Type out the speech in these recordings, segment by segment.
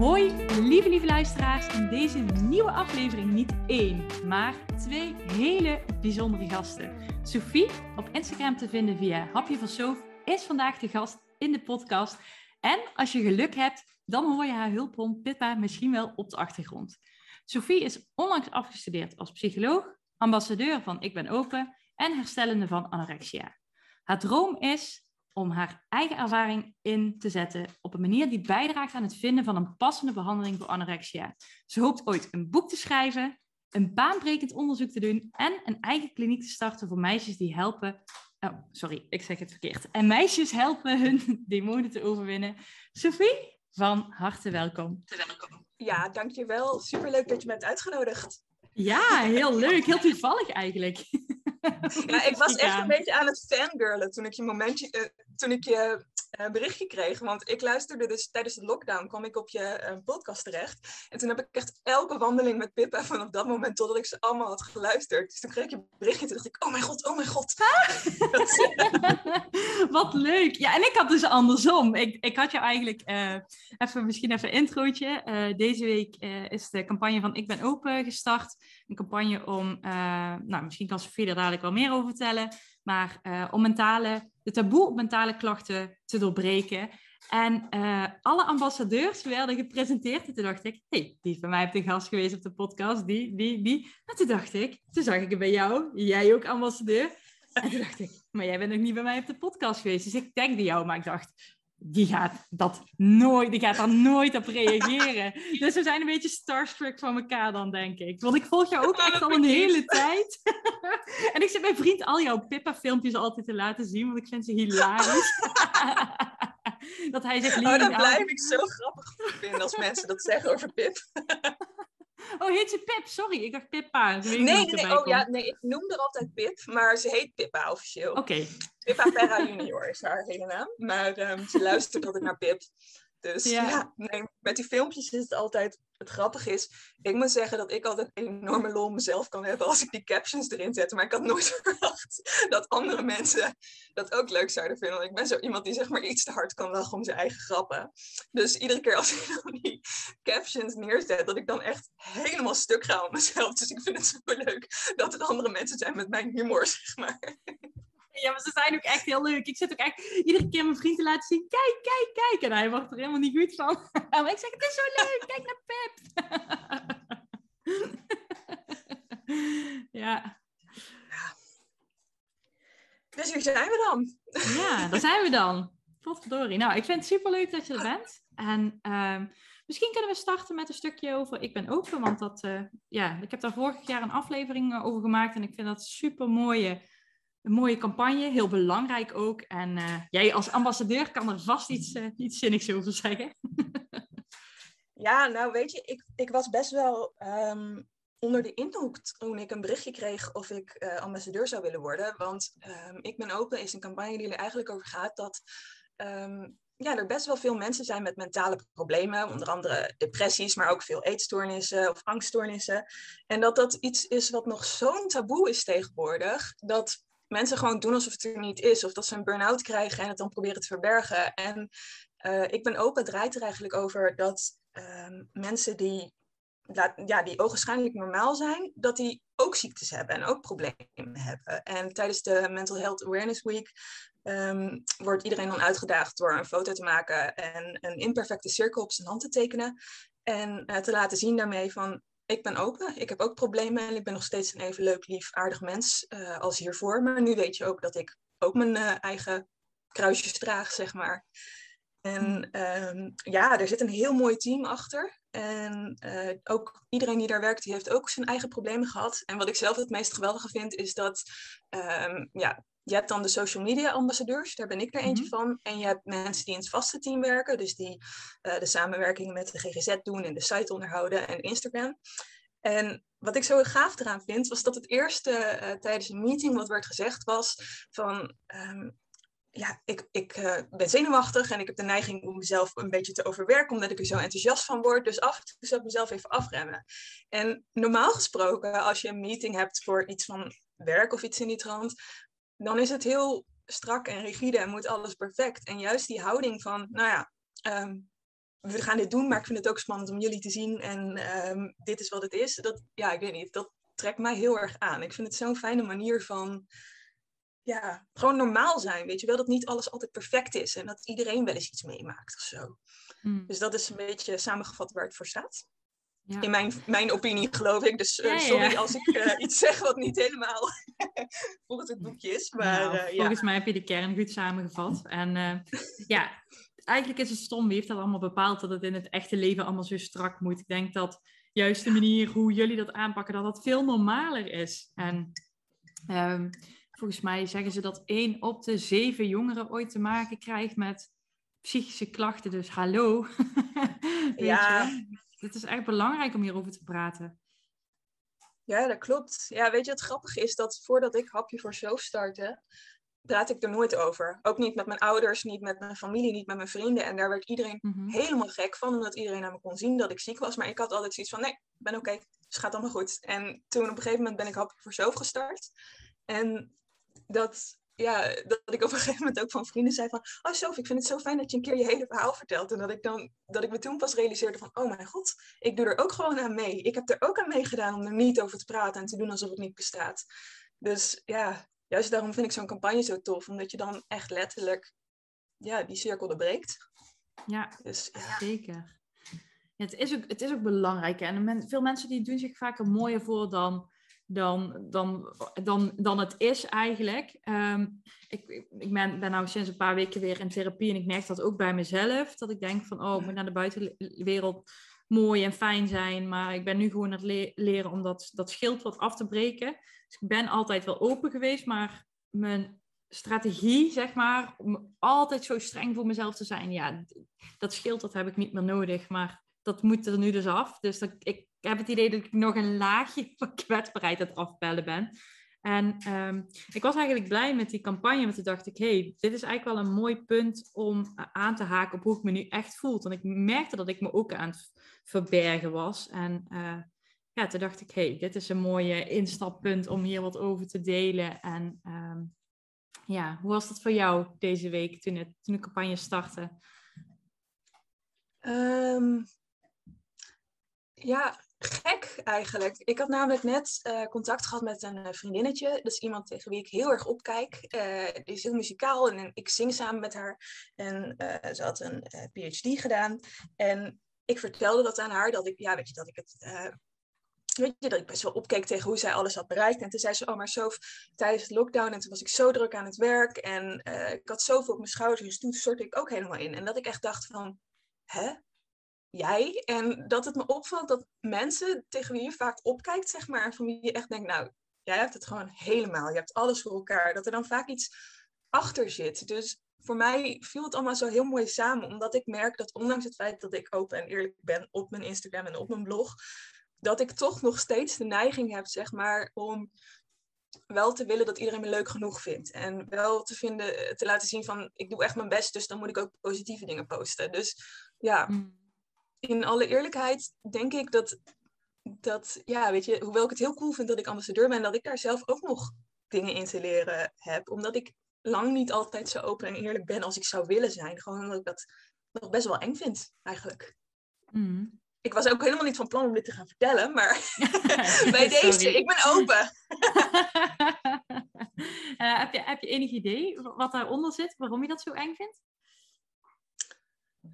Hoi, lieve lieve luisteraars. In deze nieuwe aflevering niet één, maar twee hele bijzondere gasten. Sophie, op Instagram te vinden via Hapje van Sof, is vandaag de gast in de podcast. En als je geluk hebt, dan hoor je haar hulphond Pippa misschien wel op de achtergrond. Sophie is onlangs afgestudeerd als psycholoog, ambassadeur van Ik Ben Open en herstellende van anorexia. Haar droom is om haar eigen ervaring in te zetten op een manier die bijdraagt aan het vinden van een passende behandeling voor anorexia. Ze hoopt ooit een boek te schrijven, een baanbrekend onderzoek te doen en een eigen kliniek te starten voor meisjes die helpen. Oh, sorry, ik zeg het verkeerd. En meisjes helpen hun demonen te overwinnen. Sophie, van harte welkom. Ja, dankjewel. Superleuk dat je me hebt uitgenodigd. Ja, heel leuk. Heel toevallig eigenlijk. Ja, ik was echt een beetje aan het fangirlen toen ik je momentje, uh, toen ik je uh, berichtje kreeg. Want ik luisterde dus tijdens de lockdown, kwam ik op je uh, podcast terecht. En toen heb ik echt elke wandeling met Pippa vanaf dat moment totdat ik ze allemaal had geluisterd. Dus toen kreeg ik je berichtje en dacht ik, oh mijn god, oh mijn god. Wat leuk. Ja, en ik had dus andersom. Ik, ik had je eigenlijk even, misschien even een introotje. deze week is de campagne van Ik Ben Open gestart. Een campagne om, nou misschien kan Sofie er dadelijk wel meer over vertellen. Maar uh, om mentale, de taboe op mentale klachten te doorbreken. En uh, alle ambassadeurs werden gepresenteerd. En toen dacht ik, hey, die bij mij op de gast geweest op de podcast. Die, die, die. En toen dacht ik, toen zag ik het bij jou. Jij ook ambassadeur. En toen dacht ik, maar jij bent nog niet bij mij op de podcast geweest. Dus ik tankde jou. Maar ik dacht, die gaat, dat nooit, die gaat daar nooit op reageren. dus we zijn een beetje starstruck van elkaar dan, denk ik. Want ik volg jou ook echt al een hele tijd. en ik zit mijn vriend al jouw Pippa-filmpjes altijd te laten zien, want ik vind ze hilarisch. dat hij zegt... Oh, dat blijf ik zo grappig vinden als mensen dat zeggen over Pip. Oh, heet ze Pip? Sorry, ik dacht Pippa. Nee, nee, nee. Oh, ja, nee, ik noem er altijd Pip, maar ze heet Pippa officieel. Oké. Pippa Perra Junior is haar hele naam. Maar um, ze luistert altijd naar Pip. Dus ja, nee, met die filmpjes is het altijd, het grappige is, ik moet zeggen dat ik altijd een enorme lol mezelf kan hebben als ik die captions erin zet. Maar ik had nooit verwacht dat andere mensen dat ook leuk zouden vinden. Want ik ben zo iemand die zeg maar iets te hard kan lachen om zijn eigen grappen. Dus iedere keer als ik dan die captions neerzet, dat ik dan echt helemaal stuk ga op mezelf. Dus ik vind het zo leuk dat er andere mensen zijn met mijn humor, zeg maar. Ja, maar ze zijn ook echt heel leuk. Ik zit ook echt iedere keer mijn vriend te laten zien. Kijk, kijk, kijk. En hij wordt er helemaal niet goed van. Maar ik zeg, het is zo leuk. Kijk naar Pep. ja. Dus hier zijn we dan. ja, daar zijn we dan. Potverdorie. Nou, ik vind het super leuk dat je er bent. En uh, misschien kunnen we starten met een stukje over Ik ben open. Want dat, uh, ja, ik heb daar vorig jaar een aflevering eh, over gemaakt. En ik vind dat super mooie een mooie campagne, heel belangrijk ook. En uh, jij als ambassadeur kan er vast iets, uh, iets zinnigs over zeggen. ja, nou weet je, ik, ik was best wel um, onder de indruk toen ik een berichtje kreeg of ik uh, ambassadeur zou willen worden. Want um, Ik Ben Open is een campagne die er eigenlijk over gaat dat um, ja, er best wel veel mensen zijn met mentale problemen, onder andere depressies, maar ook veel eetstoornissen of angststoornissen. En dat dat iets is wat nog zo'n taboe is tegenwoordig, dat mensen gewoon doen alsof het er niet is. Of dat ze een burn-out krijgen en het dan proberen te verbergen. En uh, ik ben open, het draait er eigenlijk over dat uh, mensen die, ja, die ogenschijnlijk normaal zijn, dat die ook ziektes hebben en ook problemen hebben. En tijdens de Mental Health Awareness Week um, wordt iedereen dan uitgedaagd door een foto te maken en een imperfecte cirkel op zijn hand te tekenen. En uh, te laten zien daarmee van ik ben open. Ik heb ook problemen en ik ben nog steeds een even leuk, lief, aardig mens uh, als hiervoor. Maar nu weet je ook dat ik ook mijn uh, eigen kruisjes draag, zeg maar. En um, ja, er zit een heel mooi team achter. En ook iedereen die daar werkt, die heeft ook zijn eigen problemen gehad. En wat ik zelf het meest geweldige vind, is dat um, ja, je hebt dan de social media ambassadeurs, daar ben ik er eentje mm -hmm. van. En je hebt mensen die in het vaste team werken, dus die uh, de samenwerking met de GGZ doen en de site onderhouden en Instagram. En wat ik zo gaaf eraan vind, was dat het eerste uh, tijdens een meeting wat werd gezegd was van... Um, ja, ik, ik uh, ben zenuwachtig en ik heb de neiging om mezelf een beetje te overwerken, omdat ik er zo enthousiast van word. Dus af en toe zou ik mezelf even afremmen. En normaal gesproken, als je een meeting hebt voor iets van werk of iets in die trant, dan is het heel strak en rigide en moet alles perfect. En juist die houding van, nou ja, um, we gaan dit doen, maar ik vind het ook spannend om jullie te zien en um, dit is wat het is. Dat, ja, ik weet niet, dat trekt mij heel erg aan. Ik vind het zo'n fijne manier van, ja, gewoon normaal zijn. Weet je wel, dat niet alles altijd perfect is en dat iedereen wel eens iets meemaakt of zo. Mm. Dus dat is een beetje samengevat waar het voor staat. Ja. In mijn, mijn opinie geloof ik. Dus uh, sorry als ik uh, iets zeg wat niet helemaal volgens het boekje is. Maar, nou, uh, volgens mij heb je de kern goed samengevat. En ja, eigenlijk is het stom. Wie heeft dat allemaal bepaald dat het in het echte leven allemaal zo strak moet? Ik denk dat juist de manier hoe jullie dat aanpakken, dat dat veel normaler is. En um, volgens mij zeggen ze dat één op de zeven jongeren ooit te maken krijgt met psychische klachten. Dus hallo. ja. Het is echt belangrijk om hierover te praten. Ja, dat klopt. Ja, weet je, het grappige is dat voordat ik Hapje voor Zelf startte, praat ik er nooit over. Ook niet met mijn ouders, niet met mijn familie, niet met mijn vrienden. En daar werd iedereen mhm. helemaal gek van, omdat iedereen aan me kon zien dat ik ziek was. Maar ik had altijd zoiets van, nee, ik ben oké, okay, dus het gaat allemaal goed. En toen op een gegeven moment ben ik Hapje voor Zelf gestart. En dat, ja, dat ik op een gegeven moment ook van vrienden zei van... Oh Sof, ik vind het zo fijn dat je een keer je hele verhaal vertelt. En dat ik, dan, dat ik me toen pas realiseerde van... Oh mijn god, ik doe er ook gewoon aan mee. Ik heb er ook aan meegedaan om er niet over te praten en te doen alsof het niet bestaat. Dus ja, juist daarom vind ik zo'n campagne zo tof. Omdat je dan echt letterlijk ja, die cirkel doorbreekt. Ja, dus, ja. zeker. Ja, het, is ook, het is ook belangrijk. En veel mensen die doen zich vaak er mooier voor dan dan, dan, dan, dan het is eigenlijk. Ehm, ik ik ben, ben nou sinds een paar weken weer in therapie en ik merk dat ook bij mezelf. Dat ik denk van, oh, ik moet naar de buitenwereld mooi en fijn zijn. Maar ik ben nu gewoon aan het leren om dat, dat schild wat af te breken. Dus ik ben altijd wel open geweest, maar mijn strategie, zeg maar, om altijd zo streng voor mezelf te zijn, ja, dat schild dat heb ik niet meer nodig. Maar dat moet er nu dus af. Dus dat, ik ik heb het idee dat ik nog een laagje van kwetsbaarheid aan het afbellen ben. En um, ik was eigenlijk blij met die campagne, want toen dacht ik, hey, dit is eigenlijk wel een mooi punt om eh, aan te haken op hoe ik me nu echt voel. Want ik merkte dat ik me ook aan het verbergen was. En uh, ja, toen dacht ik, hey, dit is een mooie instappunt om hier wat over te delen. En um, ja, hoe was dat voor jou deze week toen, het, toen de campagne startte? Um, ja, gek eigenlijk. Ik had namelijk net uh, contact gehad met een uh, vriendinnetje. Dat is iemand tegen wie ik heel erg opkijk. Uh, die is heel muzikaal en ik zing samen met haar. En ze had een PhD gedaan. En ik vertelde dat aan haar, dat ik, ja, weet je, dat ik het weet je, dat ik best wel opkeek tegen hoe zij alles had bereikt. En toen zei ze, oh maar zo tijdens het lockdown en toen was ik zo druk aan het werk en ik had zoveel op mijn schouders, dus toen stortte ik ook helemaal in. En dat ik echt dacht van, hè, jij. En dat het me opvalt dat mensen tegen wie je vaak opkijkt, zeg maar, van wie je echt denkt, nou, jij hebt het gewoon helemaal. Je hebt alles voor elkaar. Dat er dan vaak iets achter zit. Dus voor mij viel het allemaal zo heel mooi samen, omdat ik merk dat ondanks het feit dat ik open en eerlijk ben op mijn Instagram en op mijn blog, dat ik toch nog steeds de neiging heb, zeg maar, om wel te willen dat iedereen me leuk genoeg vindt. En wel te vinden, te laten zien van, ik doe echt mijn best, dus dan moet ik ook positieve dingen posten. Dus ja, mm in alle eerlijkheid denk ik dat, dat, ja, weet je, hoewel ik het heel cool vind dat ik ambassadeur ben, dat ik daar zelf ook nog dingen in te leren heb. Omdat ik lang niet altijd zo open en eerlijk ben als ik zou willen zijn. Gewoon omdat ik dat nog best wel eng vind, eigenlijk. Mm. Ik was ook helemaal niet van plan om dit te gaan vertellen, maar bij deze, ik ben open. uh, heb, je, heb je enig idee wat daaronder zit, waarom je dat zo eng vindt?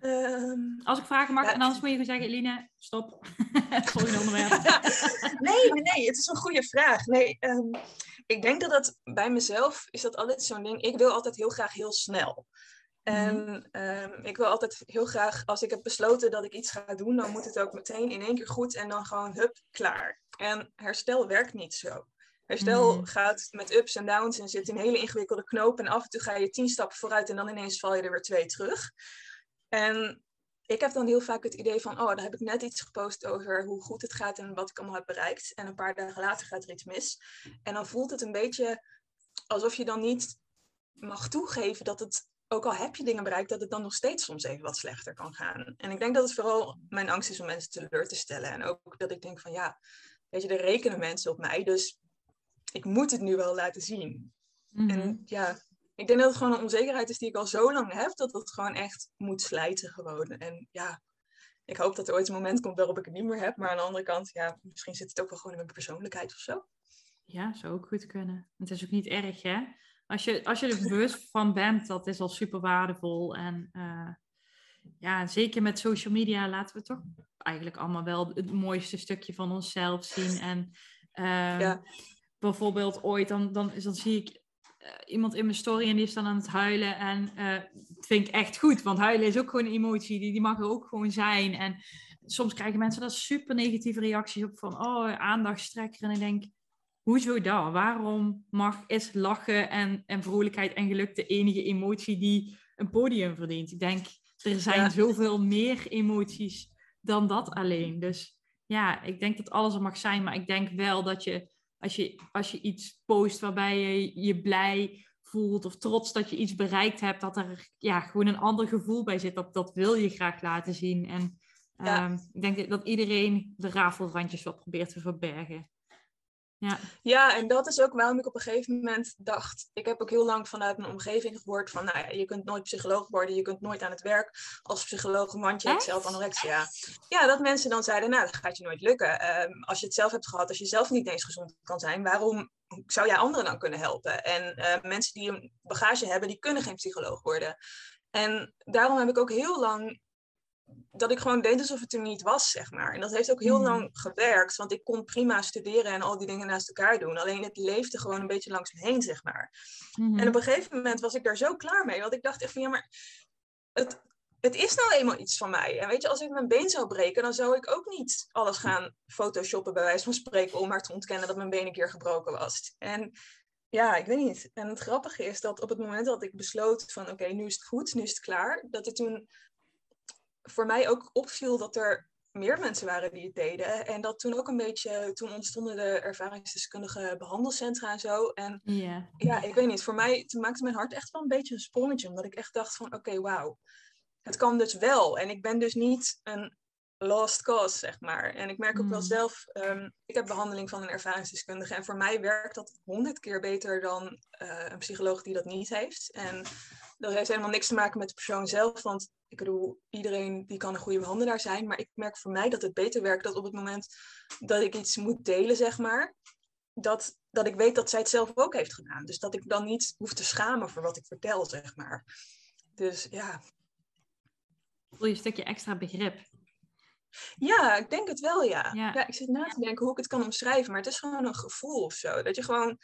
Um, Als ik vragen mag, en anders moet je zeggen, Eline, stop. het volgende onderwerp. nee, nee, nee, het is een goede vraag. Nee, um, ik denk dat dat bij mezelf is dat altijd zo'n ding. Ik wil altijd heel graag heel snel. En um, ik wil altijd heel graag, als ik heb besloten dat ik iets ga doen, dan moet het ook meteen in één keer goed en dan gewoon hup, klaar. En herstel werkt niet zo. Herstel gaat met ups en downs en zit in hele ingewikkelde knopen. En af en toe ga je tien stappen vooruit en dan ineens val je er weer twee terug. En ik heb dan heel vaak het idee van, oh, dan heb ik net iets gepost over hoe goed het gaat en wat ik allemaal heb bereikt. En een paar dagen later gaat er iets mis. En dan voelt het een beetje alsof je dan niet mag toegeven dat het, ook al heb je dingen bereikt, dat het dan nog steeds soms even wat slechter kan gaan. En ik denk dat het vooral mijn angst is om mensen teleur te stellen. En ook dat ik denk van, ja, weet je, er rekenen mensen op mij, dus ik moet het nu wel laten zien. En mhm. ja, ik denk dat het gewoon een onzekerheid is die ik al zo lang heb, dat het gewoon echt moet slijten gewoon. En ja, ik hoop dat er ooit een moment komt waarop ik het niet meer heb. Maar aan de andere kant, ja, misschien zit het ook wel gewoon in mijn persoonlijkheid of zo. Ja, zou ook goed kunnen. Het is ook niet erg, hè? Als je, als je er bewust van bent, dat is al super waardevol. En uh, ja, zeker met social media laten we toch eigenlijk allemaal wel het mooiste stukje van onszelf zien. En uh, ja. bijvoorbeeld ooit, dan, dan, dan zie ik iemand in mijn story en die is dan aan het huilen. En uh, dat vind ik echt goed, want huilen is ook gewoon een emotie, die, die mag er ook gewoon zijn. En soms krijgen mensen daar super negatieve reacties op van, oh, aandachtstrekker. En ik denk, hoezo dan? Waarom mag, is lachen en, en vrolijkheid en geluk de enige emotie die een podium verdient? Ik denk, er zijn zoveel meer emoties dan dat alleen. Dus ja, ik denk dat alles er mag zijn, maar ik denk wel dat je als je, als je iets post waarbij je je blij voelt of trots dat je iets bereikt hebt, dat er ja, gewoon een ander gevoel bij zit. Dat, dat wil je graag laten zien. En ehm, ik denk dat iedereen de rafelrandjes wat probeert te verbergen. Ja. ja, en dat is ook waarom ik op een gegeven moment dacht. Ik heb ook heel lang vanuit mijn omgeving gehoord van, nou ja, je kunt nooit psycholoog worden, je kunt nooit aan het werk als psycholoog, want je hebt zelf anorexia. Ja, dat mensen dan zeiden, nou, dat gaat je nooit lukken. Ehm, als je het zelf hebt gehad, als je zelf niet eens gezond kan zijn, waarom zou jij anderen dan kunnen helpen? En uh, mensen die een bagage hebben, die kunnen geen psycholoog worden. En daarom heb ik ook heel lang dat ik gewoon deed alsof het er niet was, zeg maar. En dat heeft ook heel hmm. lang gewerkt, want ik kon prima studeren en al die dingen naast elkaar doen. Alleen het leefde gewoon een beetje langs me heen, zeg maar. Hmm. En op een gegeven moment was ik daar zo klaar mee, want ik dacht echt van, ja, maar het, het is nou eenmaal iets van mij. En weet je, als ik mijn been zou breken, dan zou ik ook niet alles gaan photoshoppen, bij wijze van spreken, om maar te ontkennen dat mijn been een keer gebroken was. En ja, ik weet niet. En het grappige is dat op het moment dat ik besloot van, oké, nu is het goed, nu is het klaar, dat ik toen voor mij ook opviel dat er meer mensen waren die het deden. En dat toen ook een beetje, toen ontstonden de ervaringsdeskundige behandelcentra en zo. En ja, ik weet niet, voor mij toen maakte mijn hart echt wel een beetje een sprongetje. Omdat ik echt dacht van, oké, wauw. Het kan dus wel. En ik ben dus niet een lost cause, zeg maar. En ik merk ook wel mm. zelf, um, ik heb behandeling van een ervaringsdeskundige. En voor mij werkt dat honderd keer beter dan uh, een psycholoog die dat niet heeft. En dat heeft helemaal niks te maken met de persoon zelf. Want ik bedoel, iedereen die kan een goede behandelaar zijn. Maar ik merk voor mij dat het beter werkt dat op het moment dat ik iets moet delen, zeg maar. Dat, dat ik weet dat zij het zelf ook heeft gedaan. Dus dat ik dan niet hoef te schamen voor wat ik vertel, zeg maar. Dus ja. Voel je een stukje extra begrip? Ja, ik denk het wel, ja. ja. ja. ik zit na te denken hoe ik het kan omschrijven, maar het is gewoon een gevoel of zo. Dat je gewoon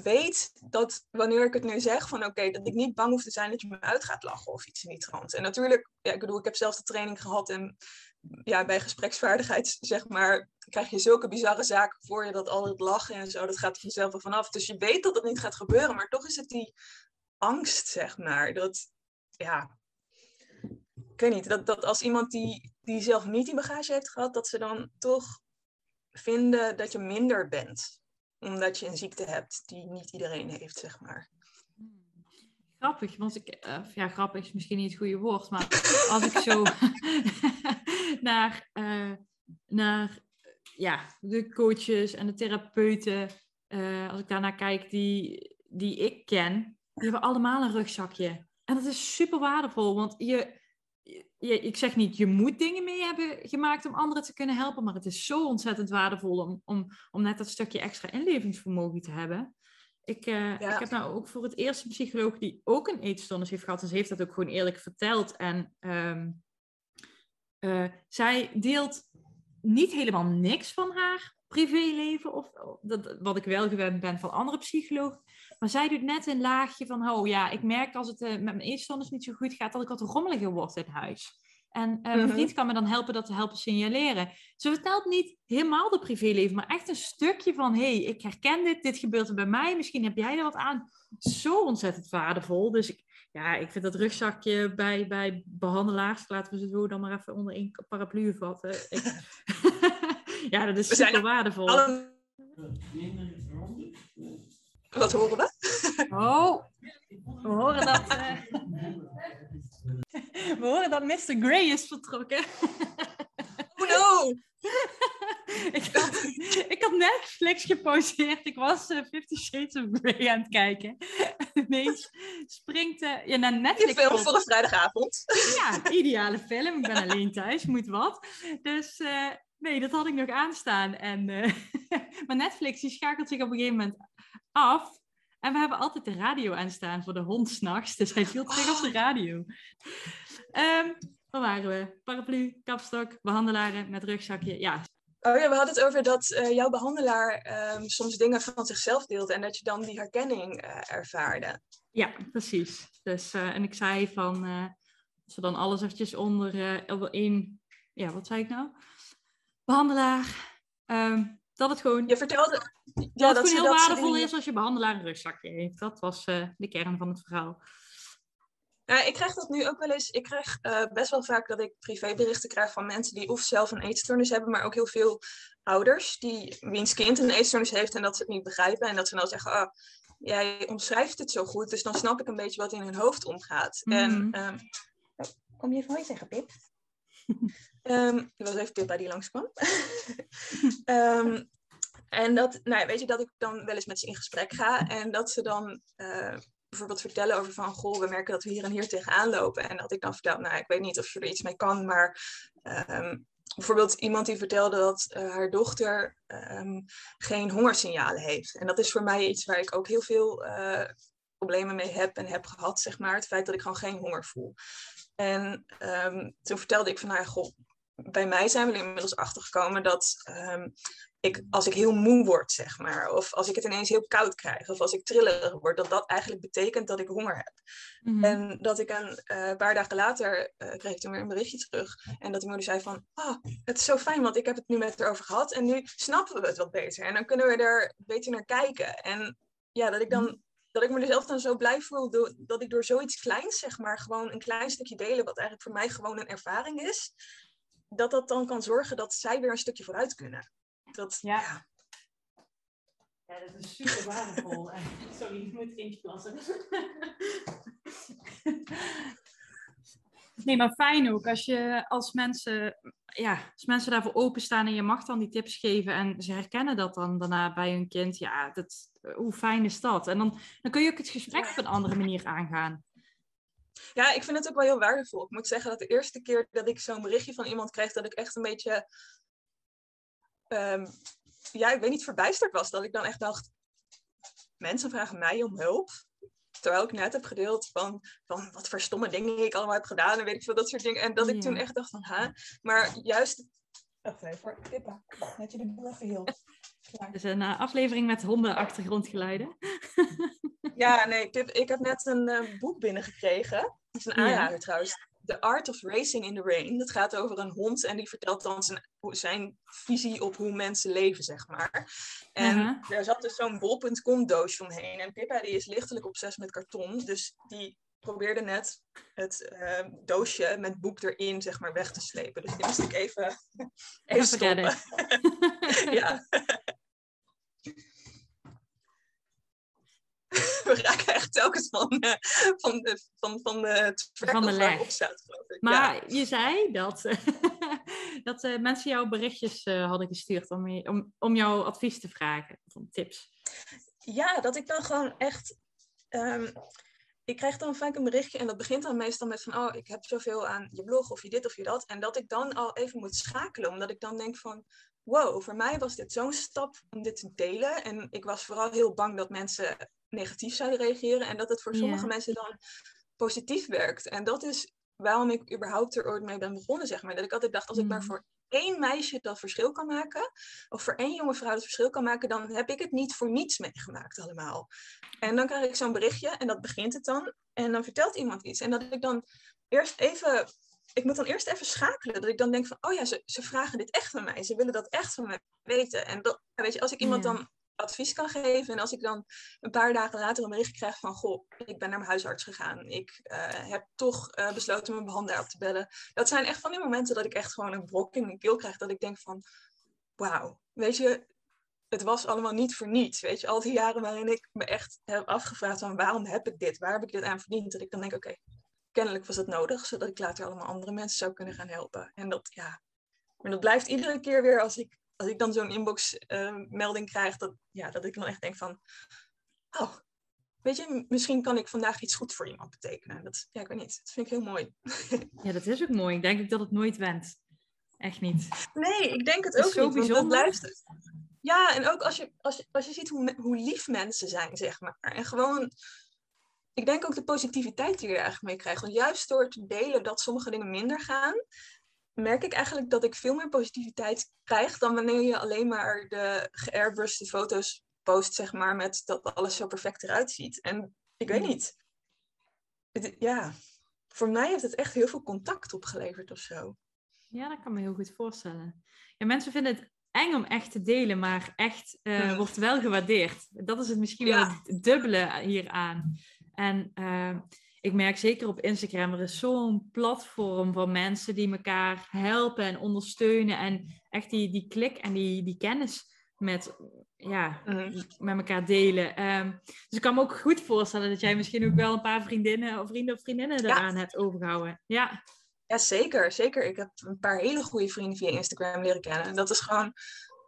weet dat wanneer ik het nu zeg van oké, dat ik niet bang hoef te zijn dat je me uit gaat lachen of iets in die trant. En natuurlijk, ja, ik bedoel, ik heb zelf de training gehad en ja, bij gespreksvaardigheid, zeg maar, krijg je zulke bizarre zaken voor je dat al het lachen en zo, dat gaat er vanzelf wel vanaf. Dus je weet dat het niet gaat gebeuren, maar toch is het die angst, zeg maar, dat, ja, ik weet niet, dat, dat als iemand die, die zelf niet die bagage heeft gehad, dat ze dan toch vinden dat je minder bent omdat je een ziekte hebt die niet iedereen heeft, zeg maar. Grappig, want ik, uh, ja, grappig is misschien niet het goede woord, maar als ik zo naar, uh, naar ja, de coaches en de therapeuten, uh, als ik daarnaar kijk, die, die ik ken, die hebben allemaal een rugzakje. En dat is super waardevol, want je, je, ik zeg niet, je moet dingen mee hebben gemaakt om anderen te kunnen helpen, maar het is zo ontzettend waardevol om, om, om net dat stukje extra inlevingsvermogen te hebben. Ik, uh, ik heb nou ook voor het eerst een psycholoog die ook een eetstoornis heeft gehad, en ze heeft dat ook gewoon eerlijk verteld. En um, uh, zij deelt niet helemaal niks van haar privéleven, of dat, wat ik wel gewend ben van andere psychologen. Maar zij doet net een laagje van, oh ja, ik merk als het uh, met mijn eetstoornis niet zo goed gaat, dat ik wat rommeliger word in huis. En uh, mijn mhm. vriend kan me dan helpen dat te helpen signaleren. Ze vertelt niet helemaal de privéleven, maar echt een stukje van, hey, ik herken dit, dit gebeurt er bij mij, misschien heb jij er wat aan. Zo ontzettend waardevol. Dus ik, ja, ik vind dat rugzakje bij, bij behandelaars, laten we ze zo dan maar even onder één paraplu vatten. Ik... ja, dat is super waardevol. Wat horen we? Oh, we horen dat. Uh... we horen dat Mr. Grey is vertrokken. oh no! ik, had, ik had Netflix gepauzeerd. Ik was uh, Fifty Shades of Grey aan het kijken. ineens springt uh, ja, naar Netflix. Je film voor een vrijdagavond. ja, ideale film. Ik ben alleen thuis, moet wat. Dus uh, nee, dat had ik nog aanstaan. En, maar Netflix die schakelt zich op een gegeven moment af. En we hebben altijd de radio aanstaan voor de hond s'nachts. Dus hij viel terug op de radio. Um, waar waren we? Paraplu, kapstok, behandelaren met rugzakje. Ja. Oh ja, we hadden het over dat uh, jouw behandelaar um, soms dingen van zichzelf deelt en dat je dan die herkenning uh, ervaarde. Ja, precies. Dus, en ik zei van, als we dan alles eventjes onder één, ja, wat zei ik nou? Behandelaar, um, dat het gewoon... Je vertelde... Ja, dat, dat het gewoon heel waardevol die... is als je behandelaar een rugzakje heeft. Dat was de kern van het verhaal. Ja, ik krijg dat nu ook wel eens. Ik krijg uh, best wel vaak dat ik privéberichten krijg van mensen die of zelf een eetstoornis hebben, maar ook heel veel ouders die wiens kind een eetstoornis heeft en dat ze het niet begrijpen. En dat ze dan zeggen, oh, jij omschrijft het zo goed, dus dan snap ik een beetje wat in hun hoofd omgaat. Mm. En um, kom je even mooi zeggen, Pip? um, was even Pippa die langskwam. um, en dat, nou ja, weet je, dat ik dan wel eens met ze in gesprek ga en dat ze dan uh, bijvoorbeeld vertellen over van, goh, we merken dat we hier en hier tegenaan lopen. En dat ik dan vertel, nou, ik weet niet of je er iets mee kan, maar um, bijvoorbeeld iemand die vertelde dat uh, haar dochter geen hongersignalen heeft. En dat is voor mij iets waar ik ook heel veel uh, problemen mee heb en heb gehad, zeg maar. Het feit dat ik gewoon geen honger voel. En toen vertelde ik van, nou goh, bij mij zijn we er inmiddels achtergekomen dat um, ik, als ik heel moe word, zeg maar, of als ik het ineens heel koud krijg, of als ik trillerig word, dat dat eigenlijk betekent dat ik honger heb. Mm -hmm. En dat ik een uh, paar dagen later uh, kreeg ik toen weer een berichtje terug. En dat die moeder zei van, ah, oh, het is zo fijn, want ik heb het nu met haar over gehad en nu snappen we het wat beter. En dan kunnen we er beter naar kijken. En ja, dat ik dan dat ik me zelf dan zo blij voel dat ik door zoiets kleins, zeg maar, gewoon een klein stukje delen, wat eigenlijk voor mij gewoon een ervaring is, dat dat dan kan zorgen dat zij weer een stukje vooruit kunnen. Dat, ja. ja. Ja, dat is super waardevol. Sorry, ik moet eentje plassen. nee, maar fijn ook als je als mensen, ja, als mensen daarvoor openstaan en je mag dan die tips geven en ze herkennen dat dan daarna bij hun kind. Ja, dat, hoe fijn is dat? En dan, dan kun je ook het gesprek ja. op een andere manier aangaan. Ja, ik vind het ook wel heel waardevol. Ik moet zeggen dat de eerste keer dat ik zo'n berichtje van iemand kreeg, dat ik echt een beetje um, ja, ik weet niet, verbijsterd was. Dat ik dan echt dacht, mensen vragen mij om hulp. Terwijl ik net heb gedeeld van, van wat voor stomme dingen ik allemaal heb gedaan en weet ik veel, dat soort dingen. En dat ik toen echt dacht van, ha, maar juist... Wacht even, voor Pippa, net je de boel even hield. Het is een uh, aflevering met honden-achtergrondgeluiden. ja, nee, Pip, ik heb net een uh, boek binnengekregen. Dat is een aanrader ja. trouwens. The Art of Racing in the Rain. Dat gaat over een hond en die vertelt dan zijn, zijn visie op hoe mensen leven, zeg maar. En uh-huh. daar zat dus zo'n bol.com doosje omheen. En Pippa die is lichtelijk obsessief met karton. Dus die probeerde net het uh, doosje met boek erin, zeg maar, weg te slepen. Dus die moest ik even, even stoppen. ja. We raken echt telkens van, uh, van, de, van, van, het van de leg. Opstaat, geloof ik. Maar ja. je zei dat, dat uh, mensen jouw berichtjes uh, hadden gestuurd om, je, om, om jouw advies te vragen, of tips. Ja, dat ik dan gewoon echt... Um, ik krijg dan vaak een berichtje en dat begint dan meestal met van... oh, ik heb zoveel aan je blog of je dit of je dat. En dat ik dan al even moet schakelen, omdat ik dan denk van... wow, voor mij was dit zo'n stap om dit te delen. En ik was vooral heel bang dat mensen negatief zouden reageren en dat het voor sommige mensen dan positief werkt. En dat is waarom ik überhaupt er ooit mee ben begonnen, zeg maar. Dat ik altijd dacht, als ik maar voor één meisje dat verschil kan maken, of voor één jonge vrouw dat verschil kan maken, dan heb ik het niet voor niets meegemaakt allemaal. En dan krijg ik zo'n berichtje en dat begint het dan. En dan vertelt iemand iets. En dat ik dan eerst even ik moet dan eerst even schakelen. Dat ik dan denk van, oh ja, ze, ze vragen dit echt van mij. Ze willen dat echt van mij weten. En dat, weet je, als ik iemand ja. dan advies kan geven. En als ik dan een paar dagen later een bericht krijg van, goh, ik ben naar mijn huisarts gegaan. Ik uh, heb toch uh, besloten mijn behandelaar op te bellen. Dat zijn echt van die momenten dat ik echt gewoon een brok in mijn keel krijg. Dat ik denk van, wauw, weet je, het was allemaal niet voor niets. Weet je, al die jaren waarin ik me echt heb afgevraagd van, waarom heb ik dit? Waar heb ik dit aan verdiend? Dat ik dan denk, oké, kennelijk was het nodig, zodat ik later allemaal andere mensen zou kunnen gaan helpen. En dat, ja, maar dat blijft iedere keer weer als ik, als ik dan zo'n inbox-melding uh, krijg, dat, ja, dat ik dan echt denk van, oh, weet je, misschien kan ik vandaag iets goed voor iemand betekenen. Dat, ja, ik weet niet, dat vind ik heel mooi. ja, dat is ook mooi. Ik denk ik dat het nooit went. Echt niet. Nee, ik denk het ook zo niet, bijzonder. Want blijft Ja, en ook als je, als je, als je ziet hoe, hoe lief mensen zijn, zeg maar. En gewoon ik denk ook de positiviteit die je er eigenlijk mee krijgt. Want juist door te delen dat sommige dingen minder gaan, merk ik eigenlijk dat ik veel meer positiviteit krijg dan wanneer je alleen maar de geairbrushed foto's post, zeg maar, met dat alles zo perfect eruit ziet. En ik weet niet. ja, voor mij heeft het echt heel veel contact opgeleverd of zo. Ja, dat kan me heel goed voorstellen. Ja, mensen vinden het eng om echt te delen, maar echt uh, wordt wel gewaardeerd. Dat is het misschien wel het dubbele hieraan. En uh, ik merk zeker op Instagram, er is zo'n platform van mensen die elkaar helpen en ondersteunen. En echt die, die klik en die, die kennis met, ja, mm. met elkaar delen. Um, dus ik kan me ook goed voorstellen dat jij misschien ook wel een paar vriendinnen of vrienden of vriendinnen eraan hebt overgehouden. Ja. ja, zeker. Zeker. Ik heb een paar hele goede vrienden via Instagram leren kennen. En dat is gewoon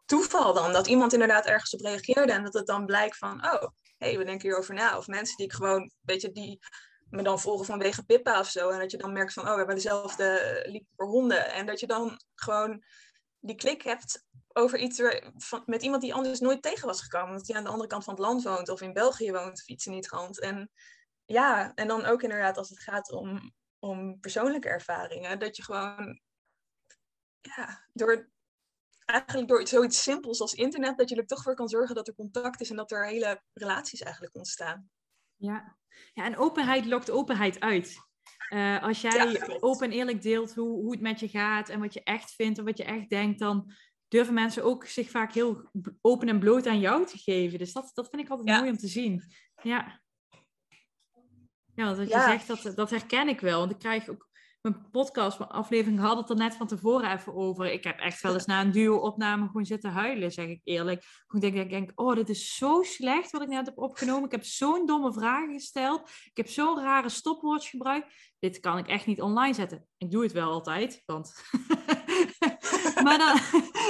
toeval dan. Dat iemand inderdaad ergens op reageerde en dat het dan blijkt van, oh, hey, we denken hierover na. Of mensen die ik gewoon, weet je, die me dan volgen vanwege Pippa of zo. En dat je dan merkt van, oh, we hebben dezelfde liefde voor honden. En dat je dan gewoon die klik hebt over iets van, met iemand die anders nooit tegen was gekomen. omdat hij aan de andere kant van het land woont of in België woont of iets in. En ja, en dan ook inderdaad als het gaat om, om persoonlijke ervaringen. Dat je gewoon, ja, door, eigenlijk door zoiets simpels als internet, dat je er toch voor kan zorgen dat er contact is en dat er hele relaties eigenlijk ontstaan. Ja, ja en openheid lokt openheid uit. Uh, als jij open en eerlijk deelt hoe, hoe het met je gaat en wat je echt vindt en wat je echt denkt, dan durven mensen ook zich vaak heel open en bloot aan jou te geven. Dus dat, dat vind ik altijd mooi om te zien. Ja. Ja, want wat je zegt, dat, dat herken ik wel. Want ik krijg ook mijn podcast, mijn aflevering had het er net van tevoren even over. Ik heb echt wel eens na een duo-opname gewoon zitten huilen, zeg ik eerlijk. Ik denk, ik denk, oh, dit is zo slecht wat ik net heb opgenomen. Ik heb zo'n domme vragen gesteld. Ik heb zo'n rare stopwatch gebruikt. Dit kan ik echt niet online zetten. Ik doe het wel altijd, want... maar dan,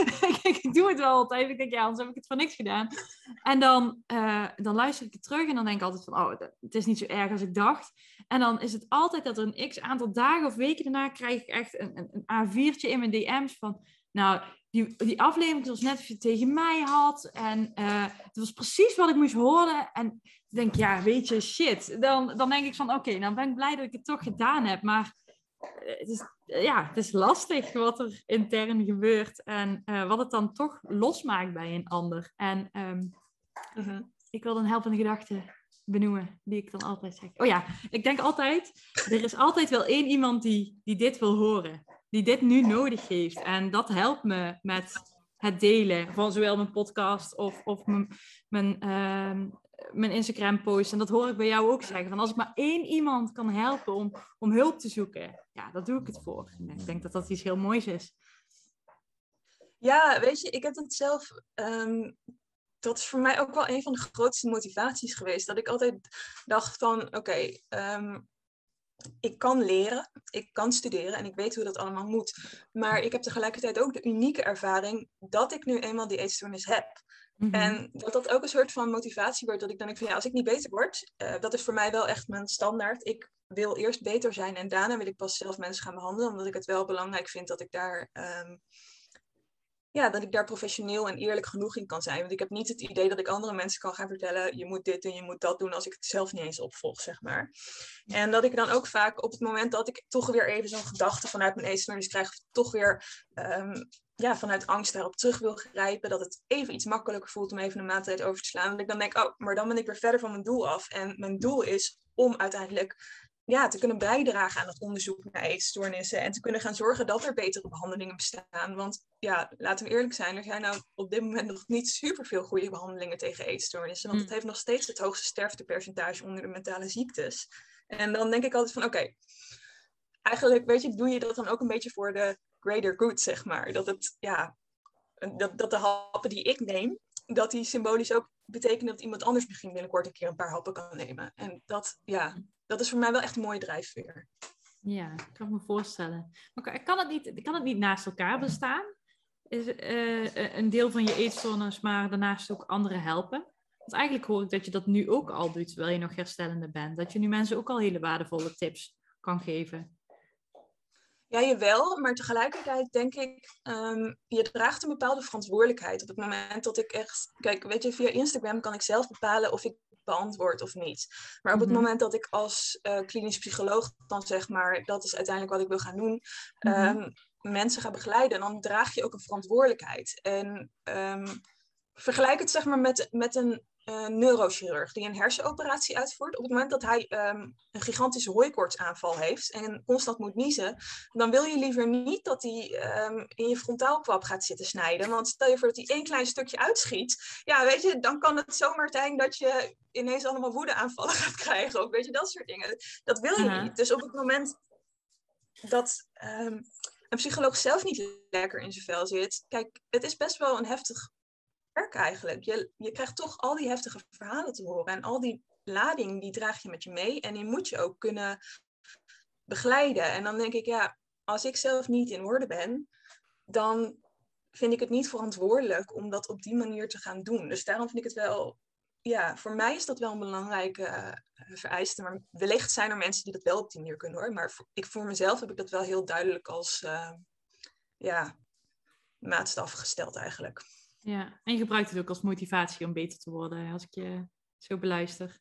ik doe het wel altijd. Ik denk, ja, anders heb ik het voor niks gedaan. En dan, uh, dan luister ik het terug en dan denk ik altijd van, oh, het is niet zo erg als ik dacht. En dan is het altijd dat er een x aantal dagen of weken daarna krijg ik echt een, een, een A4'tje in mijn DM's van, nou, die, die aflevering was net of je tegen mij had. En uh, het was precies wat ik moest horen. En ik denk, ja, weet je, shit. Dan, dan denk ik van, oké, dan ben ik blij dat ik het toch gedaan heb. Maar eh, het is, ja, het is lastig wat er intern gebeurt. En uh, wat het dan toch losmaakt bij een ander. En um, mm-hmm. ik wil een helpende gedachte benoemen, die ik dan altijd zeg. Oh ja, ik denk altijd, er is altijd wel één iemand die, die dit wil horen. Die dit nu nodig heeft. En dat helpt me met het delen van zowel mijn podcast of, of mijn, mijn, uh, mijn Instagram post. En dat hoor ik bij jou ook zeggen. Van als ik maar één iemand kan helpen om, om hulp te zoeken, ja, daar doe ik het voor. En ik denk dat dat iets heel moois is. Ja, weet je, ik heb het zelf um, dat is voor mij ook wel een van de grootste motivaties geweest. Dat ik altijd dacht van, oké, ehm, ik kan leren, ik kan studeren en ik weet hoe dat allemaal moet. Maar ik heb tegelijkertijd ook de unieke ervaring dat ik nu eenmaal die eetstoornis heb. Mhm. En dat dat ook een soort van motivatie wordt. Dat ik dan denk van ja, als ik niet beter word, uh, dat is voor mij wel echt mijn standaard. Ik wil eerst beter zijn en daarna wil ik pas zelf mensen gaan behandelen. Omdat ik het wel belangrijk vind dat ik daar um, ja, dat ik daar professioneel en eerlijk genoeg in kan zijn. Want ik heb niet het idee dat ik andere mensen kan gaan vertellen, je moet dit en je moet dat doen als ik het zelf niet eens opvolg, zeg maar. En dat ik dan ook vaak op het moment dat ik toch weer even zo'n gedachte vanuit mijn eetstoornis krijg, toch weer um, ja, vanuit angst daarop terug wil grijpen, dat het even iets makkelijker voelt om even een maaltijd over te slaan. Dat ik dan denk, oh, maar dan ben ik weer verder van mijn doel af. En mijn doel is om uiteindelijk ja, te kunnen bijdragen aan het onderzoek naar eetstoornissen en te kunnen gaan zorgen dat er betere behandelingen bestaan. Want ja, laten we eerlijk zijn, er zijn nou op dit moment nog niet superveel goede behandelingen tegen eetstoornissen. Want het mm. heeft nog steeds het hoogste sterftepercentage onder de mentale ziektes. En dan denk ik altijd van oké, eigenlijk weet je, doe je dat dan ook een beetje voor de greater good, zeg maar. Dat het, ja, dat, dat de happen die ik neem, dat die symbolisch ook betekenen dat iemand anders misschien binnenkort een keer een paar happen kan nemen. En dat, ja, dat is voor mij wel echt een mooie drijfveer. Ja, ik kan me voorstellen. Maar kan het niet, kan het niet naast elkaar bestaan? Is uh, een deel van je eetstoornis, maar daarnaast ook anderen helpen? Want eigenlijk hoor ik dat je dat nu ook al doet, terwijl je nog herstellende bent. Dat je nu mensen ook al hele waardevolle tips kan geven. Ja, jawel, maar tegelijkertijd denk ik, um, je draagt een bepaalde verantwoordelijkheid op het moment dat ik echt, kijk, weet je, via Instagram kan ik zelf bepalen of ik beantwoord of niet. Maar op het mhm. moment dat ik als uh, klinisch psycholoog dan zeg maar, dat is uiteindelijk wat ik wil gaan doen, um, mensen ga begeleiden, dan draag je ook een verantwoordelijkheid. En um, vergelijk het zeg maar met, met een neurochirurg die een hersenoperatie uitvoert, op het moment dat hij ehm, een gigantische hooikoortsaanval heeft en constant moet niezen, dan wil je liever niet dat hij um, in je frontaalkwap gaat zitten snijden. Want stel je voor dat hij één klein stukje uitschiet, ja, weet je, dan kan het zomaar zijn dat je ineens allemaal woedeaanvallen gaat krijgen. Ook, weet je, dat soort dingen. Dat wil je niet. Dus op het moment dat um, een psycholoog zelf niet lekker in zijn vel zit, kijk, het is best wel een heftig eigenlijk. Je, je krijgt toch al die heftige verhalen te horen. En al die lading, die draag je met je mee. En die moet je ook kunnen begeleiden. En dan denk ik, ja, als ik zelf niet in orde ben, dan vind ik het niet verantwoordelijk om dat op die manier te gaan doen. Dus daarom vind ik het wel, ja, voor mij is dat wel een belangrijke uh, vereiste. Maar wellicht zijn er mensen die dat wel op die manier kunnen hoor. Maar voor, ik, voor mezelf heb ik dat wel heel duidelijk als, uh, ja, maatstaf gesteld eigenlijk. Ja, en je gebruikt het ook als motivatie om beter te worden, als ik je zo beluister.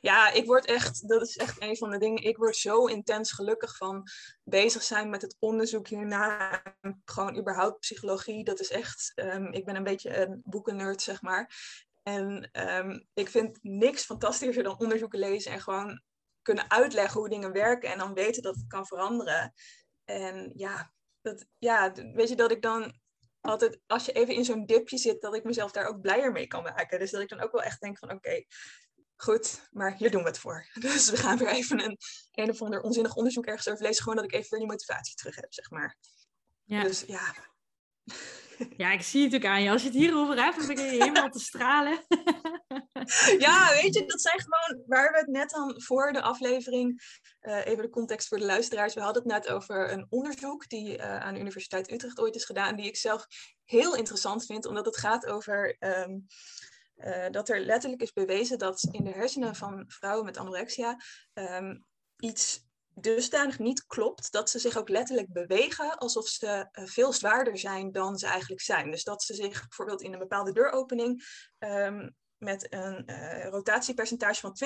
Ja, ik word echt, dat is echt een van de dingen, ik word zo intens gelukkig van bezig zijn met het onderzoek hierna. Gewoon überhaupt psychologie, dat is echt, um, ik ben een beetje een boekennerd, zeg maar. En um, ik vind niks fantastischer dan onderzoeken lezen en gewoon kunnen uitleggen hoe dingen werken en dan weten dat het kan veranderen. En ja, dat, ja, weet je dat ik dan altijd, als je even in zo'n dipje zit, dat ik mezelf daar ook blijer mee kan maken. Dus dat ik dan ook wel echt denk van oké, goed, maar hier doen we het voor. Dus we gaan weer even een een of ander onzinnig onderzoek ergens over lezen. Gewoon dat ik even weer die motivatie terug heb, zeg maar. Ja. Dus ja. Ja, ik zie het ook aan je. Als je het hierover hebt, dan begin je helemaal te stralen. ja, weet je, dat zijn gewoon waar we het net dan voor de aflevering, uh, even de context voor de luisteraars. We hadden het net over een onderzoek die uh, aan de Universiteit Utrecht ooit is gedaan, die ik zelf heel interessant vind, omdat het gaat over um, uh, dat er letterlijk is bewezen dat in de hersenen van vrouwen met anorexia um, iets dusdanig niet klopt dat ze zich ook letterlijk bewegen alsof ze veel zwaarder zijn dan ze eigenlijk zijn. Dus dat ze zich bijvoorbeeld in een bepaalde deuropening um, met een uh, rotatiepercentage van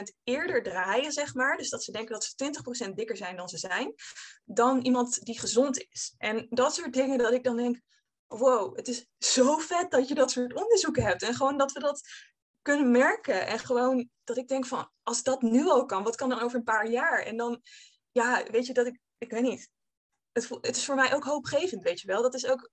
20% eerder draaien, zeg maar. Dus dat ze denken dat ze 20% dikker zijn dan ze zijn, dan iemand die gezond is. En dat soort dingen dat ik dan denk, wow, het is zo vet dat je dat soort onderzoeken hebt. En gewoon dat we dat kunnen merken. En gewoon dat ik denk van, als dat nu al kan, wat kan dan over een paar jaar? En dan, ja, weet je, dat ik, ik weet niet. Het, het is voor mij ook hoopgevend, weet je wel. Dat is ook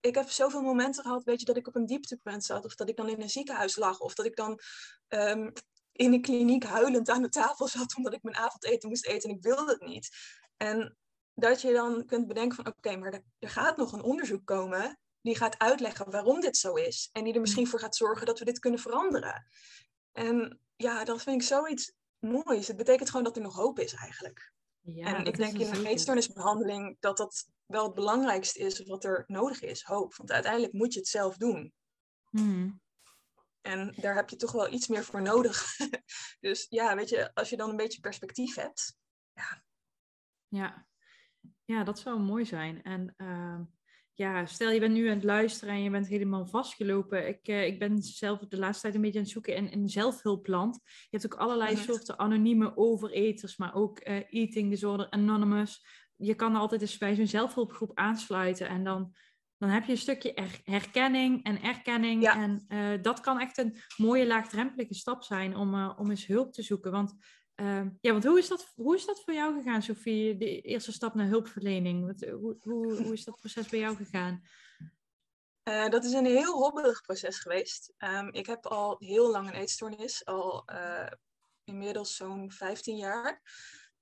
ik heb zoveel momenten gehad, weet je, dat ik op een dieptepunt zat. Of dat ik dan in een ziekenhuis lag. Of dat ik dan um, in een kliniek huilend aan de tafel zat omdat ik mijn avondeten moest eten en ik wilde het niet. En dat je dan kunt bedenken van oké, maar er, gaat nog een onderzoek komen die gaat uitleggen waarom dit zo is. En die er misschien voor gaat zorgen dat we dit kunnen veranderen. En ja, dat vind ik zoiets moois. Het betekent gewoon dat er nog hoop is eigenlijk. Ja, en ik denk in de eetstoornisbehandeling dat dat wel het belangrijkste is wat er nodig is, hoop. Want uiteindelijk moet je het zelf doen. Hmm. En daar heb je toch wel iets meer voor nodig. dus ja, weet je, als je dan een beetje perspectief hebt. Ja, ja. ja dat zou mooi zijn. En uh, ja, stel je bent nu aan het luisteren en je bent helemaal vastgelopen. Ik, uh, ik ben zelf de laatste tijd een beetje aan het zoeken in een zelfhulpland. Je hebt ook allerlei soorten anonieme overeters, maar ook uh, Eating Disorder Anonymous. Je kan altijd eens bij zo'n zelfhulpgroep aansluiten en dan, dan heb je een stukje herkenning en erkenning. En uh, dat kan echt een mooie laagdrempelige stap zijn om, om eens hulp te zoeken. Want Ehm, ja, want hoe is, dat, hoe is dat voor jou gegaan, Sofie? De eerste stap naar hulpverlening. Wat, hoe, hoe, hoe is dat proces bij jou gegaan? Uh, dat is een heel hobbelig proces geweest. Um, ik heb al heel lang een eetstoornis, al uh, inmiddels zo'n 15 jaar.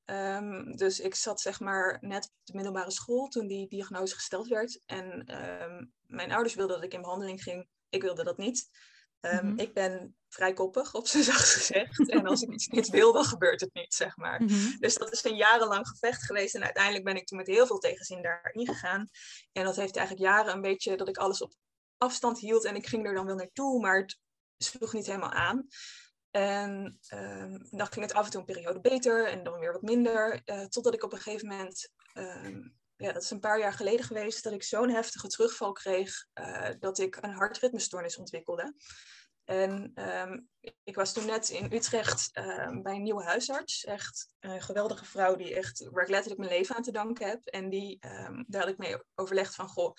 Um, dus ik zat zeg maar net op de middelbare school toen die diagnose gesteld werd. En um, mijn ouders wilden dat ik in behandeling ging. Ik wilde dat niet. Mm-hmm. Ik ben vrij koppig, op zijn zacht gezegd. En als ik iets niet wil, dan gebeurt het niet, zeg maar. Mm-hmm. Dus dat is een jarenlang gevecht geweest. En uiteindelijk ben ik toen met heel veel tegenzin daarin gegaan. En dat heeft eigenlijk jaren een beetje dat ik alles op afstand hield. En ik ging er dan wel naartoe, maar het sloeg niet helemaal aan. En um, dan ging het af en toe een periode beter en dan weer wat minder. Uh, totdat ik op een gegeven moment, um, ja, dat is een paar jaar geleden geweest, dat ik zo'n heftige terugval kreeg uh, dat ik een hartritmestoornis ontwikkelde. En um, ik was toen net in Utrecht bij een nieuwe huisarts. Echt een geweldige vrouw die echt, waar ik letterlijk mijn leven aan te danken heb. En die, daar had ik mee overlegd van, goh,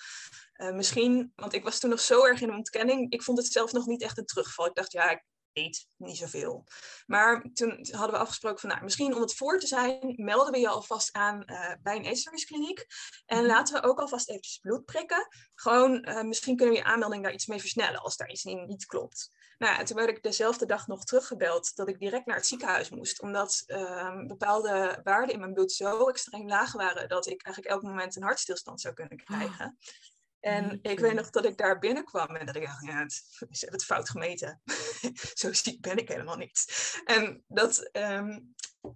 uh, misschien, want ik was toen nog zo erg in ontkenning. Ik vond het zelf nog niet echt een terugval. Ik dacht, ja, eet niet zoveel. Maar toen hadden we afgesproken van, nou, misschien om het voor te zijn, melden we je alvast aan uh, bij een eetstoorniskliniek. En mhm. laten we ook alvast eventjes bloed prikken. Gewoon, uh, misschien kunnen we je aanmelding daar iets mee versnellen als daar iets niet klopt. Nou ja, toen werd ik dezelfde dag nog teruggebeld dat ik direct naar het ziekenhuis moest. Omdat uh, bepaalde waarden in mijn bloed zo extreem laag waren dat ik eigenlijk elk moment een hartstilstand zou kunnen ah. krijgen. En ik weet nog dat ik daar binnenkwam en dat ik dacht, ja, ze hebben het fout gemeten. Zo ziek ben ik helemaal niet. En dat, um,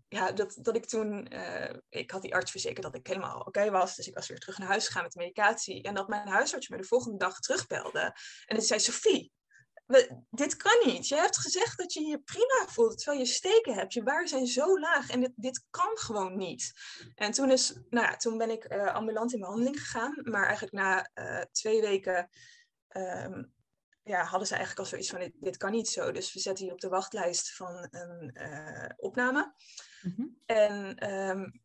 ja, dat, dat ik toen, uh, ik had die arts verzekerd dat ik helemaal oké was. Dus ik was weer terug naar huis gegaan met de medicatie. En dat mijn huisarts me de volgende dag terugbelde. En hij zei, Sophie, dit kan niet. Je hebt gezegd dat je je prima voelt, terwijl je steken hebt. Je waarden zijn zo laag en dit, dit kan gewoon niet. En toen, is, nou ja, toen ben ik uh, ambulant in behandeling gegaan. Maar eigenlijk na uh, twee weken um, ja, hadden ze eigenlijk al zoiets van, dit, dit, kan niet zo. Dus we zetten je op de wachtlijst van een uh, opname. Mm -hmm. En um,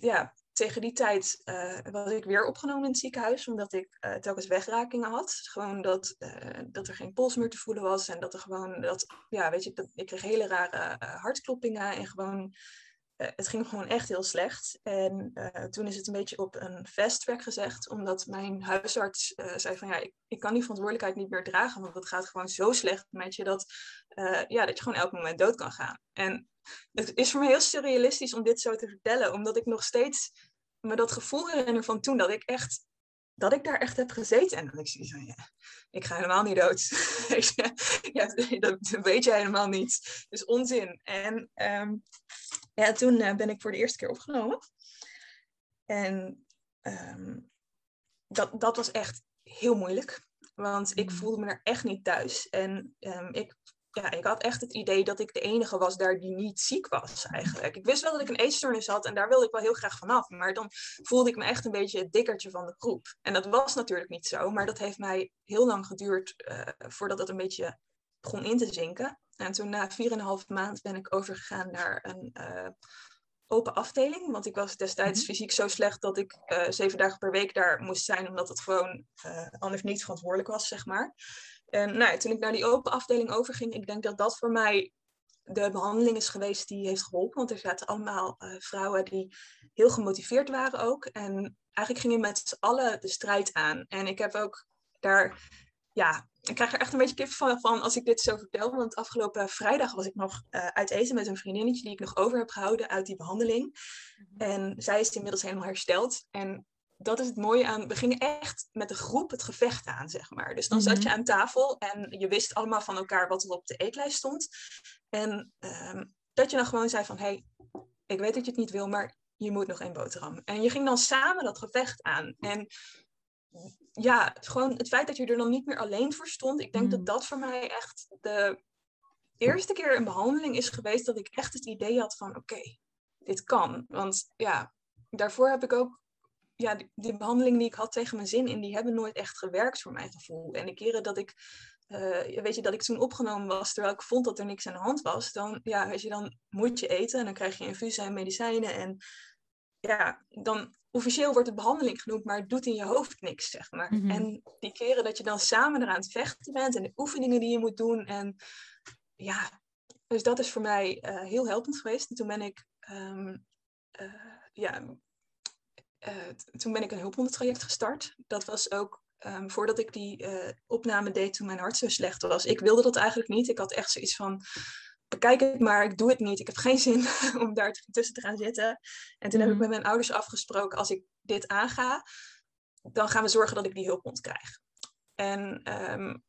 ja, tegen die tijd uh, was ik weer opgenomen in het ziekenhuis, omdat ik uh, telkens wegrakingen had. Gewoon dat, uh, dat er geen pols meer te voelen was en dat er gewoon, dat, ja, weet je, dat, ik kreeg hele rare hartkloppingen en gewoon, het ging gewoon echt heel slecht. En toen is het een beetje op een fast gezegd, omdat mijn huisarts zei van ja, ik, ik kan die verantwoordelijkheid niet meer dragen, want het gaat gewoon zo slecht met je dat, ja, dat je gewoon elk moment dood kan gaan. En het is voor mij heel surrealistisch om dit zo te vertellen, omdat ik nog steeds me dat gevoel herinner van toen dat ik echt dat ik daar echt heb gezeten. En dat ik zie van, ja, ik ga helemaal niet dood. ja, dat weet je helemaal niet. Dus onzin. En um, ja, toen uh, ben ik voor de eerste keer opgenomen. En um, dat, dat was echt heel moeilijk. Want ik mm. voelde me er echt niet thuis. En um, ik ja, ik had echt het idee dat ik de enige was daar die niet ziek was eigenlijk. Ik wist wel dat ik een eetstoornis had en daar wilde ik wel heel graag vanaf. Maar dan voelde ik me echt een beetje het dikkertje van de groep. En dat was natuurlijk niet zo, maar dat heeft mij heel lang geduurd uh, voordat dat een beetje begon in te zinken. En toen na 4,5 maand ben ik overgegaan naar een uh, open afdeling. Want ik was destijds mhm. fysiek zo slecht dat ik uh, zeven dagen per week daar moest zijn, omdat het gewoon anders niet verantwoordelijk was, zeg maar. En nou, toen ik naar die open afdeling overging, ik denk dat dat voor mij de behandeling is geweest die heeft geholpen. Want er zaten allemaal uh, vrouwen die heel gemotiveerd waren ook. En eigenlijk gingen met z'n allen de strijd aan. En ik heb ook daar, ja, ik krijg er echt een beetje kip van, van als ik dit zo vertel. Want afgelopen vrijdag was ik nog uh, uit eten met een vriendinnetje die ik nog over heb gehouden uit die behandeling. Mhm. En zij is inmiddels helemaal hersteld. En dat is het mooie aan, we gingen echt met de groep het gevecht aan, zeg maar. Dus dan zat mhm. je aan tafel en je wist allemaal van elkaar wat er op de eetlijst stond. En um, dat je dan gewoon zei van, hé, hey, ik weet dat je het niet wil, maar je moet nog één boterham. En je ging dan samen dat gevecht aan. En ja, gewoon het feit dat je er dan niet meer alleen voor stond, ik denk dat mhm. dat voor mij echt de eerste keer een behandeling is geweest dat ik echt het idee had van, oké, dit kan. Want ja, daarvoor heb ik ook ja, die, behandeling die ik had tegen mijn zin in, die hebben nooit echt gewerkt voor mijn gevoel. En de keren dat ik, uh, weet je, dat ik toen opgenomen was, terwijl ik vond dat er niks aan de hand was, dan, ja, weet je, dan moet je eten en dan krijg je infusen en medicijnen. En ja, dan officieel wordt het behandeling genoemd, maar het doet in je hoofd niks, zeg maar. Mhm. En die keren dat je dan samen eraan het vechten bent en de oefeningen die je moet doen en ja, dus dat is voor mij uh, heel helpend geweest. En toen ben ik, um, ja, toen ben ik een hulphondentraject gestart. Dat was ook um, voordat ik die opname deed toen mijn hart zo slecht was. Ik wilde dat eigenlijk niet. Ik had echt zoiets van, bekijk het maar, ik doe het niet. Ik heb geen zin om daar tussen te gaan zitten. En toen heb ik mhm. met mijn ouders afgesproken, als ik dit aanga, dan gaan we zorgen dat ik die hulphond krijg. En um,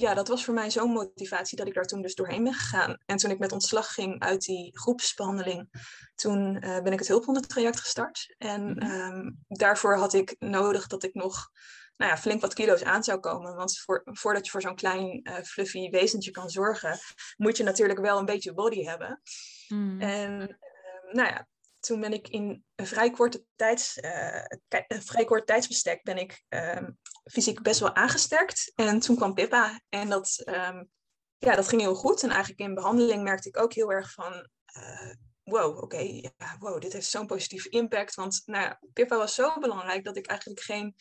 ja, dat was voor mij zo'n motivatie dat ik daar toen dus doorheen ben gegaan. En toen ik met ontslag ging uit die groepsbehandeling, toen uh, ben ik het hulphondentraject gestart. En um, daarvoor had ik nodig dat ik nog nou ja, flink wat kilo's aan zou komen. Want voor, voordat je voor zo'n klein uh, fluffy wezentje kan zorgen, moet je natuurlijk wel een beetje body hebben. Mm. En uh, nou ja, toen ben ik in een vrij korte tijds, uh, een vrij kort tijdsbestek ben ik ehm, fysiek best wel aangesterkt. En toen kwam Pippa en dat, um, ja, dat ging heel goed. En eigenlijk in behandeling merkte ik ook heel erg van, uh, wow, oké, ja, wow, dit heeft zo'n positieve impact. Want nou Pippa was zo belangrijk dat ik eigenlijk geen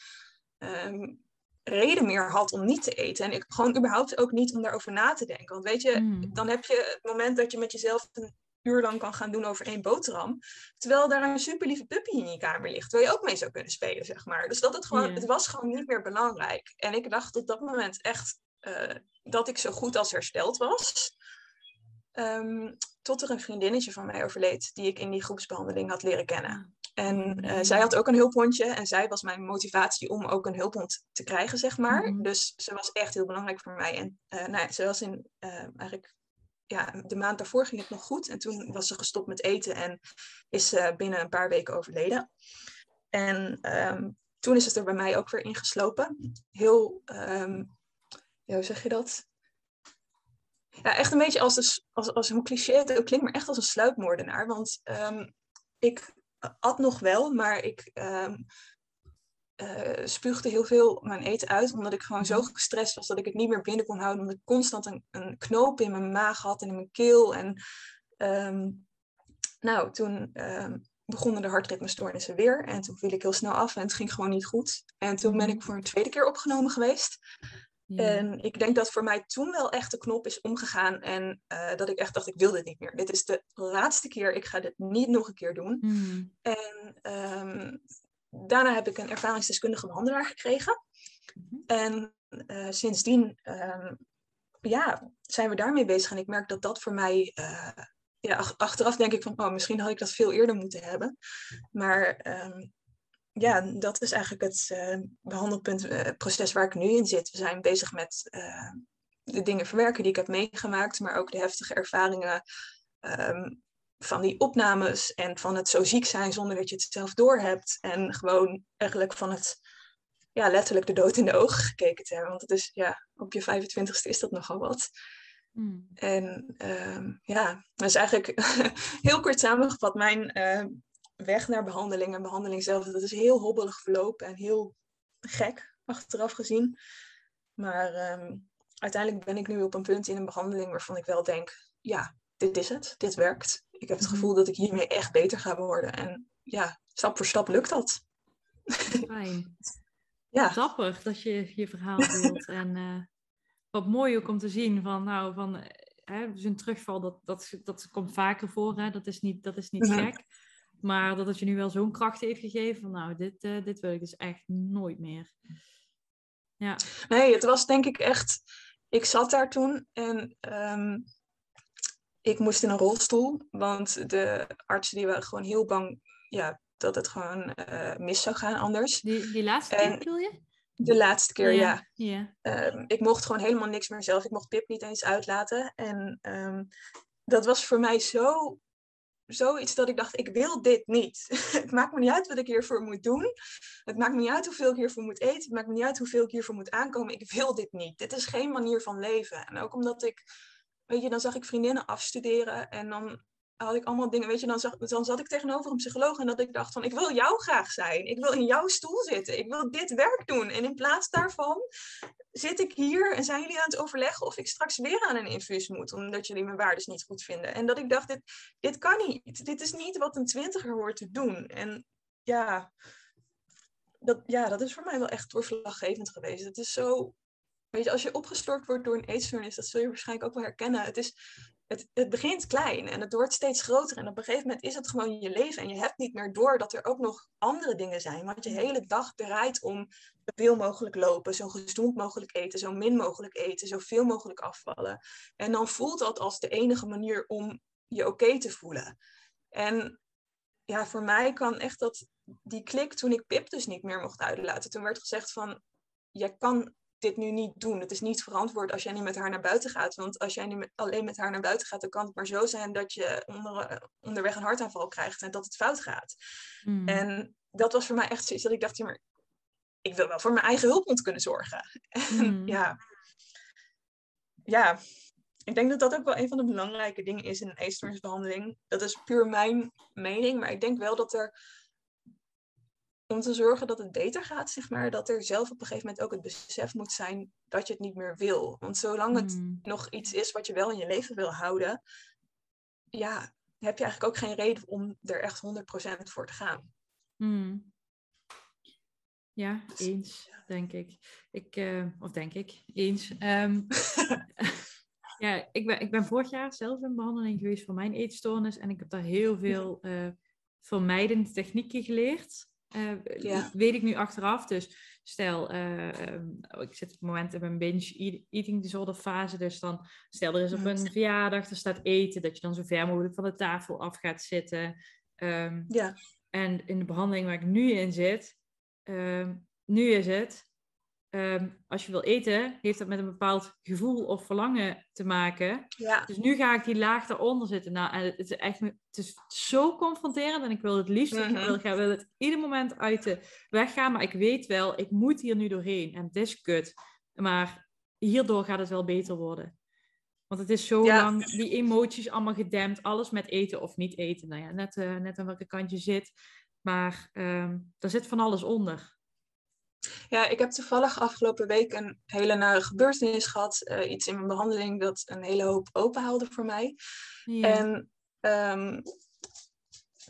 um, reden meer had om niet te eten. En ik gewoon überhaupt ook niet om daarover na te denken. Want weet je, hmm. dan heb je het moment dat je met jezelf een uur lang kan gaan doen over één boterham. Terwijl daar een super lieve puppy in je kamer ligt, waar je ook mee zou kunnen spelen, zeg maar. Dus dat het gewoon, het was gewoon niet meer belangrijk. En ik dacht op dat moment echt uh, dat ik zo goed als hersteld was. Um, tot er een vriendinnetje van mij overleed, die ik in die groepsbehandeling had leren kennen. En uh, zij had ook een hulphondje en zij was mijn motivatie om ook een hulphond te krijgen, zeg maar. Mm Dus ze was echt heel belangrijk voor mij. En uh, nou ja, ze was in uh, eigenlijk ja, de maand daarvoor ging het nog goed. En toen was ze gestopt met eten en is ze binnen een paar weken overleden. En um, toen is het er bij mij ook weer ingeslopen. Heel, um, ja, hoe zeg je dat? Ja, echt een beetje als, de, als, als een cliché het klinkt, maar echt als een sluipmoordenaar. Want um, ik at nog wel, maar ik uh, spuugde heel veel mijn eten uit, omdat ik gewoon zo mhm. gestrest was dat ik het niet meer binnen kon houden, omdat ik constant een, een knoop in mijn maag had en in mijn keel. En um, nou, toen um, begonnen de hartritmestoornissen weer en toen viel ik heel snel af en het ging gewoon niet goed. En toen ben ik mhm. voor een tweede keer opgenomen geweest. En ik denk dat voor mij toen wel echt de knop is omgegaan en uh, dat ik echt dacht, ik wil dit niet meer. Dit is de laatste keer, ik ga dit niet nog een keer doen. Mm. En um, daarna heb ik een ervaringsdeskundige behandelaar gekregen. Mhm. En uh, sindsdien uh, ja, zijn we daarmee bezig. En ik merk dat dat voor mij, uh, ja, achteraf denk ik van, oh, misschien had ik dat veel eerder moeten hebben. Maar um, ja, dat is eigenlijk het uh, behandelpunt, proces waar ik nu in zit. We zijn bezig met de dingen verwerken die ik heb meegemaakt, maar ook de heftige ervaringen um, van die opnames en van het zo ziek zijn zonder dat je het zelf doorhebt. En gewoon eigenlijk van het, ja, letterlijk de dood in de ogen gekeken te hebben. Want het is, ja, op je 25ste is dat nogal wat. Hmm. En uh, ja, dat is eigenlijk heel kort samengevat mijn uh, weg naar behandeling en behandeling zelf. Dat is heel hobbelig verlopen en heel gek achteraf gezien. Maar um, uiteindelijk ben ik nu op een punt in een behandeling waarvan ik wel denk, ja, dit is het, dit werkt. Ik heb het mhm. gevoel dat ik hiermee echt beter ga worden. En ja, stap voor stap lukt dat. Fijn. ja. Grappig dat je je verhaal deelt. en uh, wat mooi ook om te zien van, nou, van uh, hè, dus een terugval, dat, dat, dat komt vaker voor. Hè? Dat is niet, dat is niet mhm. gek. Maar dat het je nu wel zo'n kracht heeft gegeven van, nou, dit, uh, dit wil ik dus echt nooit meer. Ja. Nee, het was denk ik echt... Ik zat daar toen en um, ik moest in een rolstoel, want de artsen die waren gewoon heel bang ja, dat het gewoon uh, mis zou gaan anders. Die, die laatste keer bedoel je? De laatste keer, ja. ja. Um, ik mocht gewoon helemaal niks meer zelf. Ik mocht Pip niet eens uitlaten. En um, dat was voor mij zo, zoiets dat ik dacht, ik wil dit niet. het maakt me niet uit wat ik hiervoor moet doen. Het maakt me niet uit hoeveel ik hiervoor moet eten. Het maakt me niet uit hoeveel ik hiervoor moet aankomen. Ik wil dit niet. Dit is geen manier van leven. En ook omdat ik weet je, dan zag ik vriendinnen afstuderen en dan had ik allemaal dingen, weet je, dan, dan zat ik tegenover een psycholoog en dat ik dacht van, ik wil jou graag zijn. Ik wil in jouw stoel zitten. Ik wil dit werk doen. En in plaats daarvan zit ik hier en zijn jullie aan het overleggen of ik straks weer aan een infuus moet, omdat jullie mijn waardes niet goed vinden. En dat ik dacht, dit, dit kan niet. Dit is niet wat een twintiger hoort te doen. En ja dat, ja, dat is voor mij wel echt doorslaggevend geweest. Het is zo Weet je, als je opgestort wordt door een eetstoornis, dat zul je waarschijnlijk ook wel herkennen. Het is het, het begint klein en het wordt steeds groter. En op een gegeven moment is het gewoon je leven. En je hebt niet meer door dat er ook nog andere dingen zijn. Want je hele dag draait om zoveel mogelijk lopen, zo gezond mogelijk eten, zo min mogelijk eten, zoveel mogelijk afvallen. En dan voelt dat als de enige manier om je oké te voelen. En ja, voor mij kan echt dat, die klik toen ik Pip dus niet meer mocht uitlaten. Toen werd gezegd van, jij kan dit nu niet doen. Het is niet verantwoord als jij niet met haar naar buiten gaat. Want als jij nu alleen met haar naar buiten gaat, dan kan het maar zo zijn dat je onder, onderweg een hartaanval krijgt en dat het fout gaat. Hmm. En dat was voor mij echt zoiets dat ik dacht, ja, maar ik wil wel voor mijn eigen hulphond kunnen zorgen. Hmm. ja. ja, ik denk dat dat ook wel een van de belangrijke dingen is in een eetstoornisbehandeling. Dat is puur mijn mening, maar ik denk wel dat er om te zorgen dat het beter gaat, zeg maar, dat er zelf op een gegeven moment ook het besef moet zijn dat je het niet meer wil. Want zolang het hmm. nog iets is wat je wel in je leven wil houden, ja, heb je eigenlijk ook geen reden om er echt 100% voor te gaan. Hmm. Ja, eens, denk ik. ik uh, of denk ik, eens. Um, ja, ik ben, ik ben vorig jaar zelf in behandeling geweest voor mijn eetstoornis en ik heb daar heel veel uh, vermijdende technieken geleerd. Uh, Weet ik nu achteraf. Dus stel, uh, ik zit op het moment in mijn binge eating disorder fase. Dus dan stel er is op een verjaardag, er staat eten, dat je dan zo ver mogelijk van de tafel af gaat zitten. Um, ja. En in de behandeling waar ik nu in zit, um, nu is het, Ehm, als je wil eten, heeft dat met een bepaald gevoel of verlangen te maken. Ja. Dus nu ga ik die laag daaronder zitten. Nou, en het is echt het is zo confronterend en ik wil het liefst, ik wil, mhm. wil het ieder moment uit de weg gaan, maar ik weet wel, ik moet hier nu doorheen en het is kut. Maar hierdoor gaat het wel beter worden. Want het is zo lang, die emoties allemaal gedempt, alles met eten of niet eten. Nou ja, net, uh, net aan welke kant je zit. Maar um, er zit van alles onder. Ja, ik heb toevallig afgelopen week een hele nare gebeurtenis gehad. Uh, iets in mijn behandeling dat een hele hoop openhaalde voor mij. En um,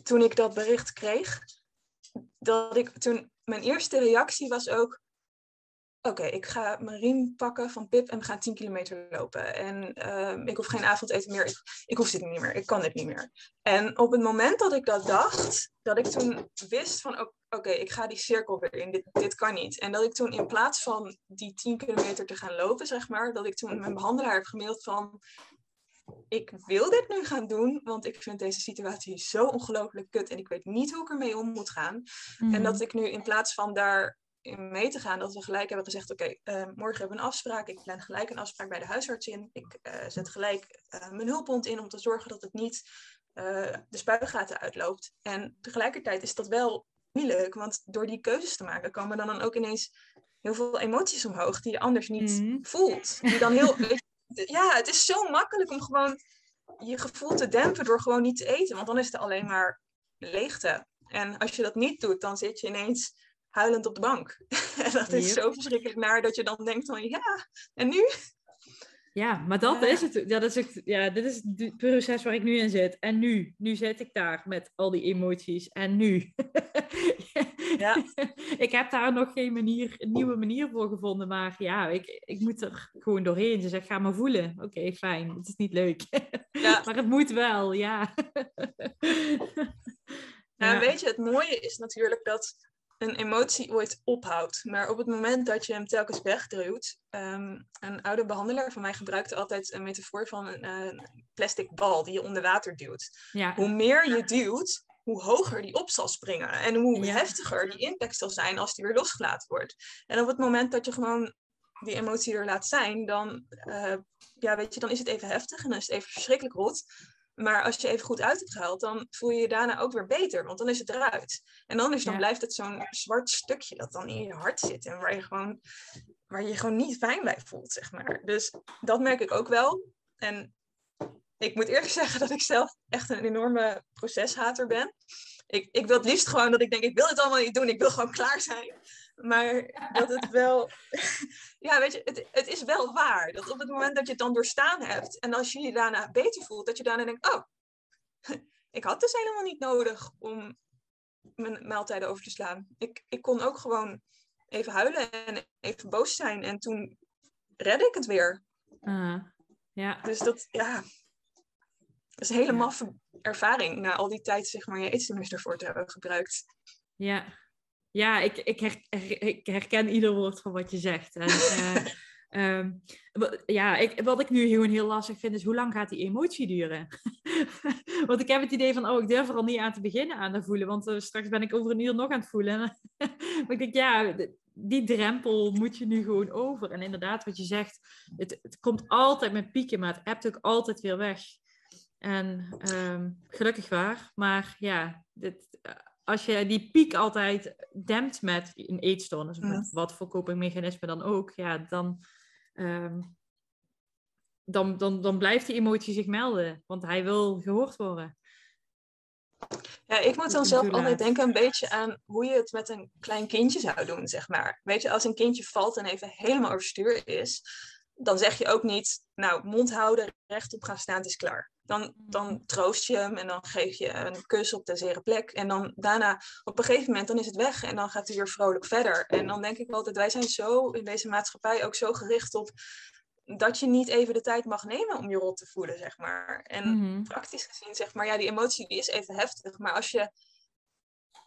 toen ik dat bericht kreeg, dat ik toen mijn eerste reactie was ook: Oké, ik ga mijn riem pakken van Pip en we gaan 10 kilometer lopen. En uh, ik hoef geen avondeten meer. Ik, ik hoef dit niet meer. Ik kan dit niet meer. En op het moment dat ik dat dacht, dat ik toen wist van oké, ik ga die cirkel weer in. Dit, dit kan niet. En dat ik toen in plaats van die 10 kilometer te gaan lopen, zeg maar, dat ik toen mijn behandelaar heb gemaild van ik wil dit nu gaan doen, want ik vind deze situatie zo ongelooflijk kut en ik weet niet hoe ik ermee om moet gaan. En mhm. dat ik nu in plaats van daar in mee te gaan, dat we gelijk hebben gezegd, oké, eh, morgen hebben we een afspraak. Ik plan gelijk een afspraak bij de huisarts in. Ik uh, zet gelijk uh, mijn hulphond in om te zorgen dat het niet de spuigaten uitloopt. En tegelijkertijd is dat wel moeilijk, want door die keuzes te maken komen dan, dan ook ineens heel veel emoties omhoog die je anders niet mhm. voelt. Die dan heel, ja, het is zo makkelijk om gewoon je gevoel te dempen door gewoon niet te eten, want dan is het alleen maar leegte. En als je dat niet doet, dan zit je ineens huilend op de bank. en dat is zo verschrikkelijk naar dat je dan denkt van ja, en nu? Ja, maar dat is het. Ja, dat is het, ja, dit is het proces waar ik nu in zit. En nu, nu zit ik daar met al die emoties. En nu. ja. ik heb daar nog geen manier, een nieuwe manier voor gevonden. Maar ja, ik, ik moet er gewoon doorheen. Ze zegt, ga maar voelen. Oké, fijn. Het is niet leuk. ja. maar het moet wel, ja. Nou, weet je, het mooie is natuurlijk dat een emotie ooit ophoudt. Maar op het moment dat je hem telkens wegduwt. Um, een oude behandelaar van mij gebruikte altijd een metafoor van een, plastic bal die je onder water duwt. Ja. Hoe meer je duwt, hoe hoger die op zal springen. En hoe heftiger die impact zal zijn als die weer losgelaten wordt. En op het moment dat je gewoon die emotie er laat zijn, dan, uh, ja, weet je, dan is het even heftig en dan is het even verschrikkelijk rot. Maar als je even goed uit hebt gehaald, dan voel je je daarna ook weer beter, want dan is het eruit. En anders dan blijft het zo'n zwart stukje dat dan in je hart zit en waar je gewoon, waar je, je gewoon niet fijn bij voelt, zeg maar. Dus dat merk ik ook wel. En ik moet eerlijk zeggen dat ik zelf echt een enorme proceshater ben. Ik, ik wil het liefst gewoon dat ik denk, ik wil het allemaal niet doen, ik wil gewoon klaar zijn. Maar dat het wel, ja, weet je, het, het is wel waar. Dat op het moment dat je het dan doorstaan hebt en als je je daarna beter voelt, dat je daarna denkt, oh, ik had dus helemaal niet nodig om mijn maaltijden over te slaan. Ik, ik kon ook gewoon even huilen en even boos zijn en toen redde ik het weer. Uh, ja. Dus dat, ja. Dat is een hele maffe ervaring na al die tijd zeg maar, je eetstoornis ervoor te hebben gebruikt. Ja, ja ik, ik, her, ik herken ieder woord van wat je zegt. En, uh, um, ja, ik, wat ik nu gewoon heel lastig vind, is hoe lang gaat die emotie duren? want ik heb het idee van, oh, ik durf er al niet aan te beginnen aan te voelen, want uh, straks ben ik over een uur nog aan het voelen. maar ik denk, ja, die drempel moet je nu gewoon over. En inderdaad, wat je zegt, het, het komt altijd met pieken, maar het hebt ook altijd weer weg. En um, gelukkig waar. Maar ja, dit, als je die piek altijd dempt met een eetstoornis, ja. met wat voor copingmechanisme dan ook, ja, dan, um, dan, dan, dan blijft die emotie zich melden. Want hij wil gehoord worden. Ja, ik moet dan zelf altijd denken een beetje aan hoe je het met een klein kindje zou doen, zeg maar. Weet je, als een kindje valt en even helemaal overstuur is, dan zeg je ook niet, nou, mond houden, rechtop gaan staan, het is klaar. Dan, dan troost je hem en dan geef je een kus op de zere plek. En dan daarna, op een gegeven moment, dan is het weg en dan gaat hij weer vrolijk verder. En dan denk ik altijd, wij zijn zo in deze maatschappij ook zo gericht op dat je niet even de tijd mag nemen om je rot te voelen, zeg maar. En mm-hmm. praktisch gezien, zeg maar, ja, die emotie die is even heftig. Maar als je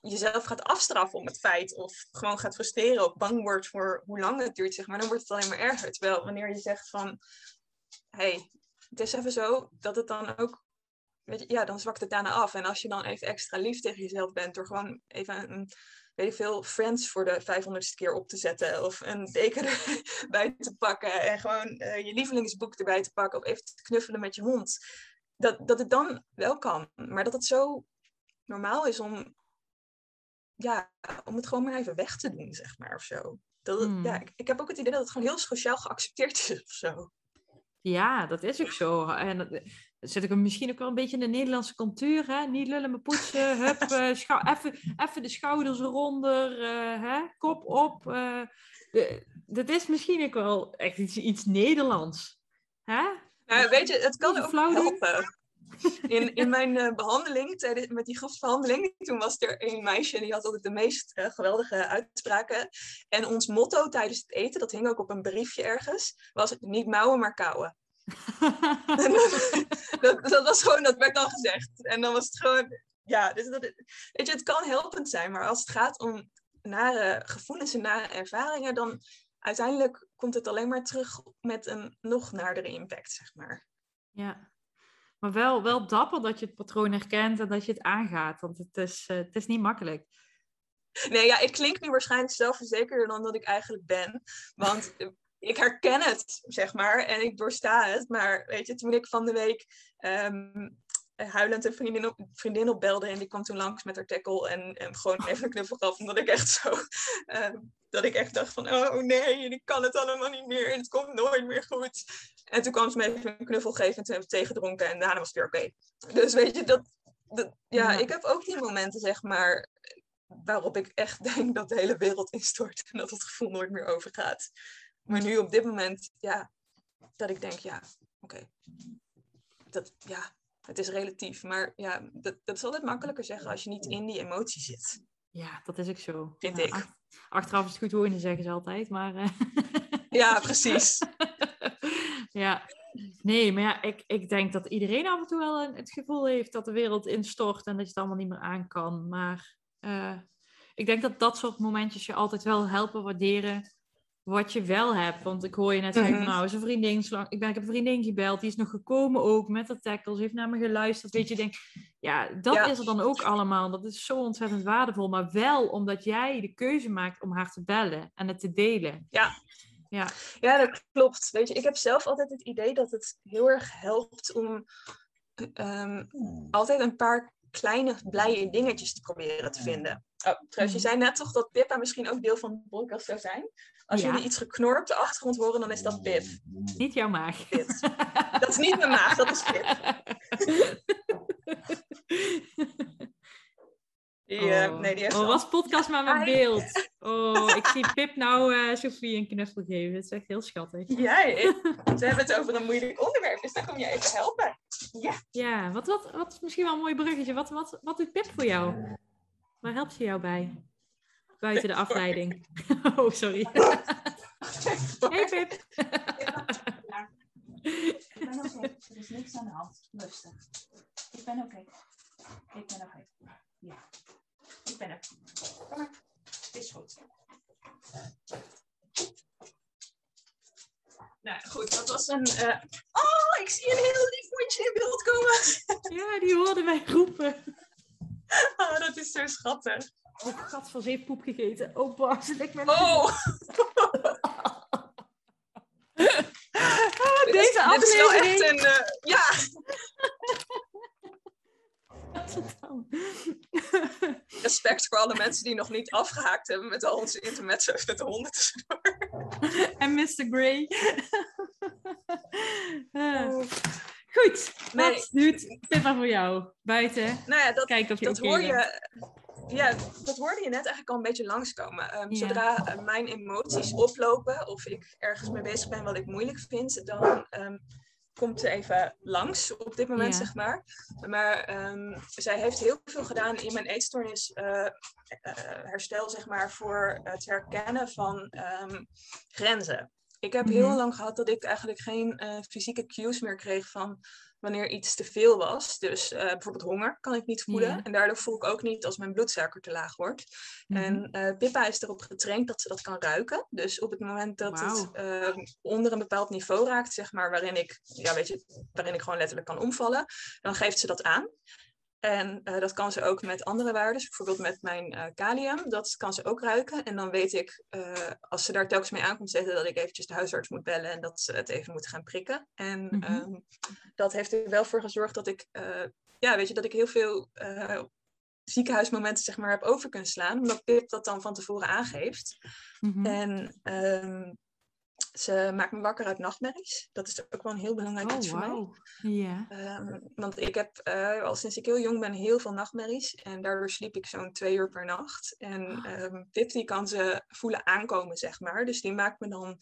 jezelf gaat afstraffen om het feit of gewoon gaat frustreren of bang wordt voor hoe lang het duurt, zeg maar, dan wordt het alleen maar erger. Terwijl wanneer je zegt van, hey, het is even zo dat het dan ook, weet je, ja, dan zwakt het daarna af. En als je dan even extra lief tegen jezelf bent door gewoon even een, weet ik veel, Friends voor de 500ste keer op te zetten of een deken erbij te pakken en gewoon uh, je lievelingsboek erbij te pakken of even te knuffelen met je hond. Dat, dat het dan wel kan, maar dat het zo normaal is om ja, om het gewoon maar even weg te doen, zeg maar, of zo. Dat hmm. ja, ik, ik, heb ook het idee dat het gewoon heel sociaal geaccepteerd is, of zo. Ja, dat is ook zo. En dat, zit ik misschien ook wel een beetje in de Nederlandse cultuur, hè? Niet lullen, maar poetsen, hup, uh, even, even de schouders eronder, uh, hè? kop op. Uh, dat is misschien ook wel echt iets, iets Nederlands. Hè? Nou, weet je, het kan ook helpen. In, in mijn uh, behandeling, tijdens, met die groepsbehandeling, toen was er een meisje en die had altijd de meest uh, geweldige uitspraken. En ons motto tijdens het eten, dat hing ook op een briefje ergens, was niet mouwen, maar kauwen. dat, dat, was gewoon, dat werd dan gezegd. En dan was het gewoon, ja, dus dat, weet je, het kan helpend zijn, maar als het gaat om nare gevoelens en nare ervaringen, dan uiteindelijk komt het alleen maar terug met een nog naardere impact, zeg maar. Ja, maar wel, wel dapper dat je het patroon herkent en dat je het aangaat. Want het is, uh, het is niet makkelijk. Nee, ja, ik klink nu waarschijnlijk zelfverzekerder dan dat ik eigenlijk ben. Want ik herken het, zeg maar, en ik doorsta het. Maar weet je, toen ik van de week um, huilend een vriendin, op, vriendin opbelde en die kwam toen langs met haar tackle en, en gewoon even een knuffel gaf, omdat ik echt zo, um, dat ik echt dacht van, oh nee, ik kan het allemaal niet meer en het komt nooit meer goed. En toen kwam ze me even een knuffel geven en toen we thee gedronken en daarna was het weer oké. Dus weet je, dat, dat, ja, ik heb ook die momenten, zeg maar, waarop ik echt denk dat de hele wereld instort en dat het gevoel nooit meer overgaat. Maar nu op dit moment, ja, dat ik denk, ja, oké. Dat, ja, het is relatief. Maar ja, dat, dat is altijd makkelijker zeggen als je niet in die emotie zit. Ja, dat is ook zo. Vind ik. Achteraf is het goed wonen, zeggen ze altijd. Maar, uh... Ja, precies. ja. Nee, maar ja, ik, ik denk dat iedereen af en toe wel een, het gevoel heeft dat de wereld instort en dat je het allemaal niet meer aan kan. Maar uh, ik denk dat dat soort momentjes je altijd wel helpen waarderen wat je wel hebt. Want ik hoor je net zeggen, mm -hmm. nou, is een vriendin, ik, ben, ik heb een vriendin gebeld, die is nog gekomen ook met de tackles, heeft naar me geluisterd. Weet je, denk, ja, dat ja. is er dan ook allemaal. Dat is zo ontzettend waardevol. Maar wel omdat jij de keuze maakt om haar te bellen en het te delen. Ja. Ja. ja, dat klopt. Weet je, ik heb zelf altijd het idee dat het heel erg helpt om um, altijd een paar kleine blije dingetjes te proberen te vinden. Oh, trouwens, je zei net toch dat Pippa misschien ook deel van de podcast zou zijn? Als ja. jullie iets geknor op de achtergrond horen, dan is dat Pip. Niet jouw maag. Pip. Dat is niet mijn maag, dat is Pip. Die, uh, nee, die heeft oh, was podcast maar met beeld. Oh, ik zie Pip nou uh, Sophie een knuffel geven. Dat is echt heel schattig. Jij, we hebben het over een moeilijk onderwerp, dus dan kom je even helpen. Ja, ja wat, wat, wat is misschien wel een mooi bruggetje. Wat, wat, wat doet Pip voor jou? Waar helpt ze jou bij? Buiten de afleiding. Oh, sorry. Hey Pip. Ik ben oké, er is niks aan de hand. Rustig. Ik ben oké. Ik ben oké. Ja. Ik ben er. Kom maar. Het is goed. Nou goed, dat was een. Uh... Oh, ik zie een heel lief mondje in beeld komen. Ja, die hoorden wij roepen. Oh, dat is zo schattig. Oh, gat van ze heeft poep gegeten. Oh, Bas, ik ben... Oh! deze aflevering... Dit is wel echt een... Uh, ja! Respect voor alle mensen die nog niet afgehaakt hebben met al onze intermezzo's met de honden tussendoor. en Mr. Grey. oh. Goed, nee. wat doet Pippa voor jou buiten? Nou ja, dat, Kijk of je dat hoor je. Ja, dat hoorde je net eigenlijk al een beetje langskomen. Um, Zodra uh, mijn emoties oplopen of ik ergens mee bezig ben wat ik moeilijk vind, dan um, komt ze even langs op dit moment, zeg maar. Maar um, zij heeft heel veel gedaan in mijn eetstoornis uh, uh, herstel, zeg maar, voor het herkennen van grenzen. Ik heb heel mhm. lang gehad dat ik eigenlijk geen fysieke cues meer kreeg van wanneer iets te veel was. Dus uh, bijvoorbeeld honger kan ik niet voelen. En daardoor voel ik ook niet als mijn bloedsuiker te laag wordt. Mhm. En uh, Pippa is erop getraind dat ze dat kan ruiken. Dus op het moment dat het ehm, onder een bepaald niveau raakt, zeg maar, waarin ik, ja, weet je, waarin ik gewoon letterlijk kan omvallen, dan geeft ze dat aan. En uh, dat kan ze ook met andere waarden, bijvoorbeeld met mijn uh, kalium. Dat kan ze ook ruiken. En dan weet ik, uh, als ze daar telkens mee aankomt zetten, dat ik eventjes de huisarts moet bellen en dat ze het even moet gaan prikken. En mm -hmm. um, dat heeft er wel voor gezorgd dat ik, ja, weet je, dat ik heel veel ziekenhuismomenten zeg maar heb over kunnen slaan. Omdat Pip dat dan van tevoren aangeeft. Mm -hmm. En um, ze maakt me wakker uit nachtmerries. Dat is ook wel een heel belangrijk oh, iets voor wow. mij. Ja. Um, want ik heb uh, al sinds ik heel jong ben heel veel nachtmerries. En daardoor sliep ik zo'n twee uur per nacht. En um, Pip die kan ze voelen aankomen, zeg maar. Dus die maakt me dan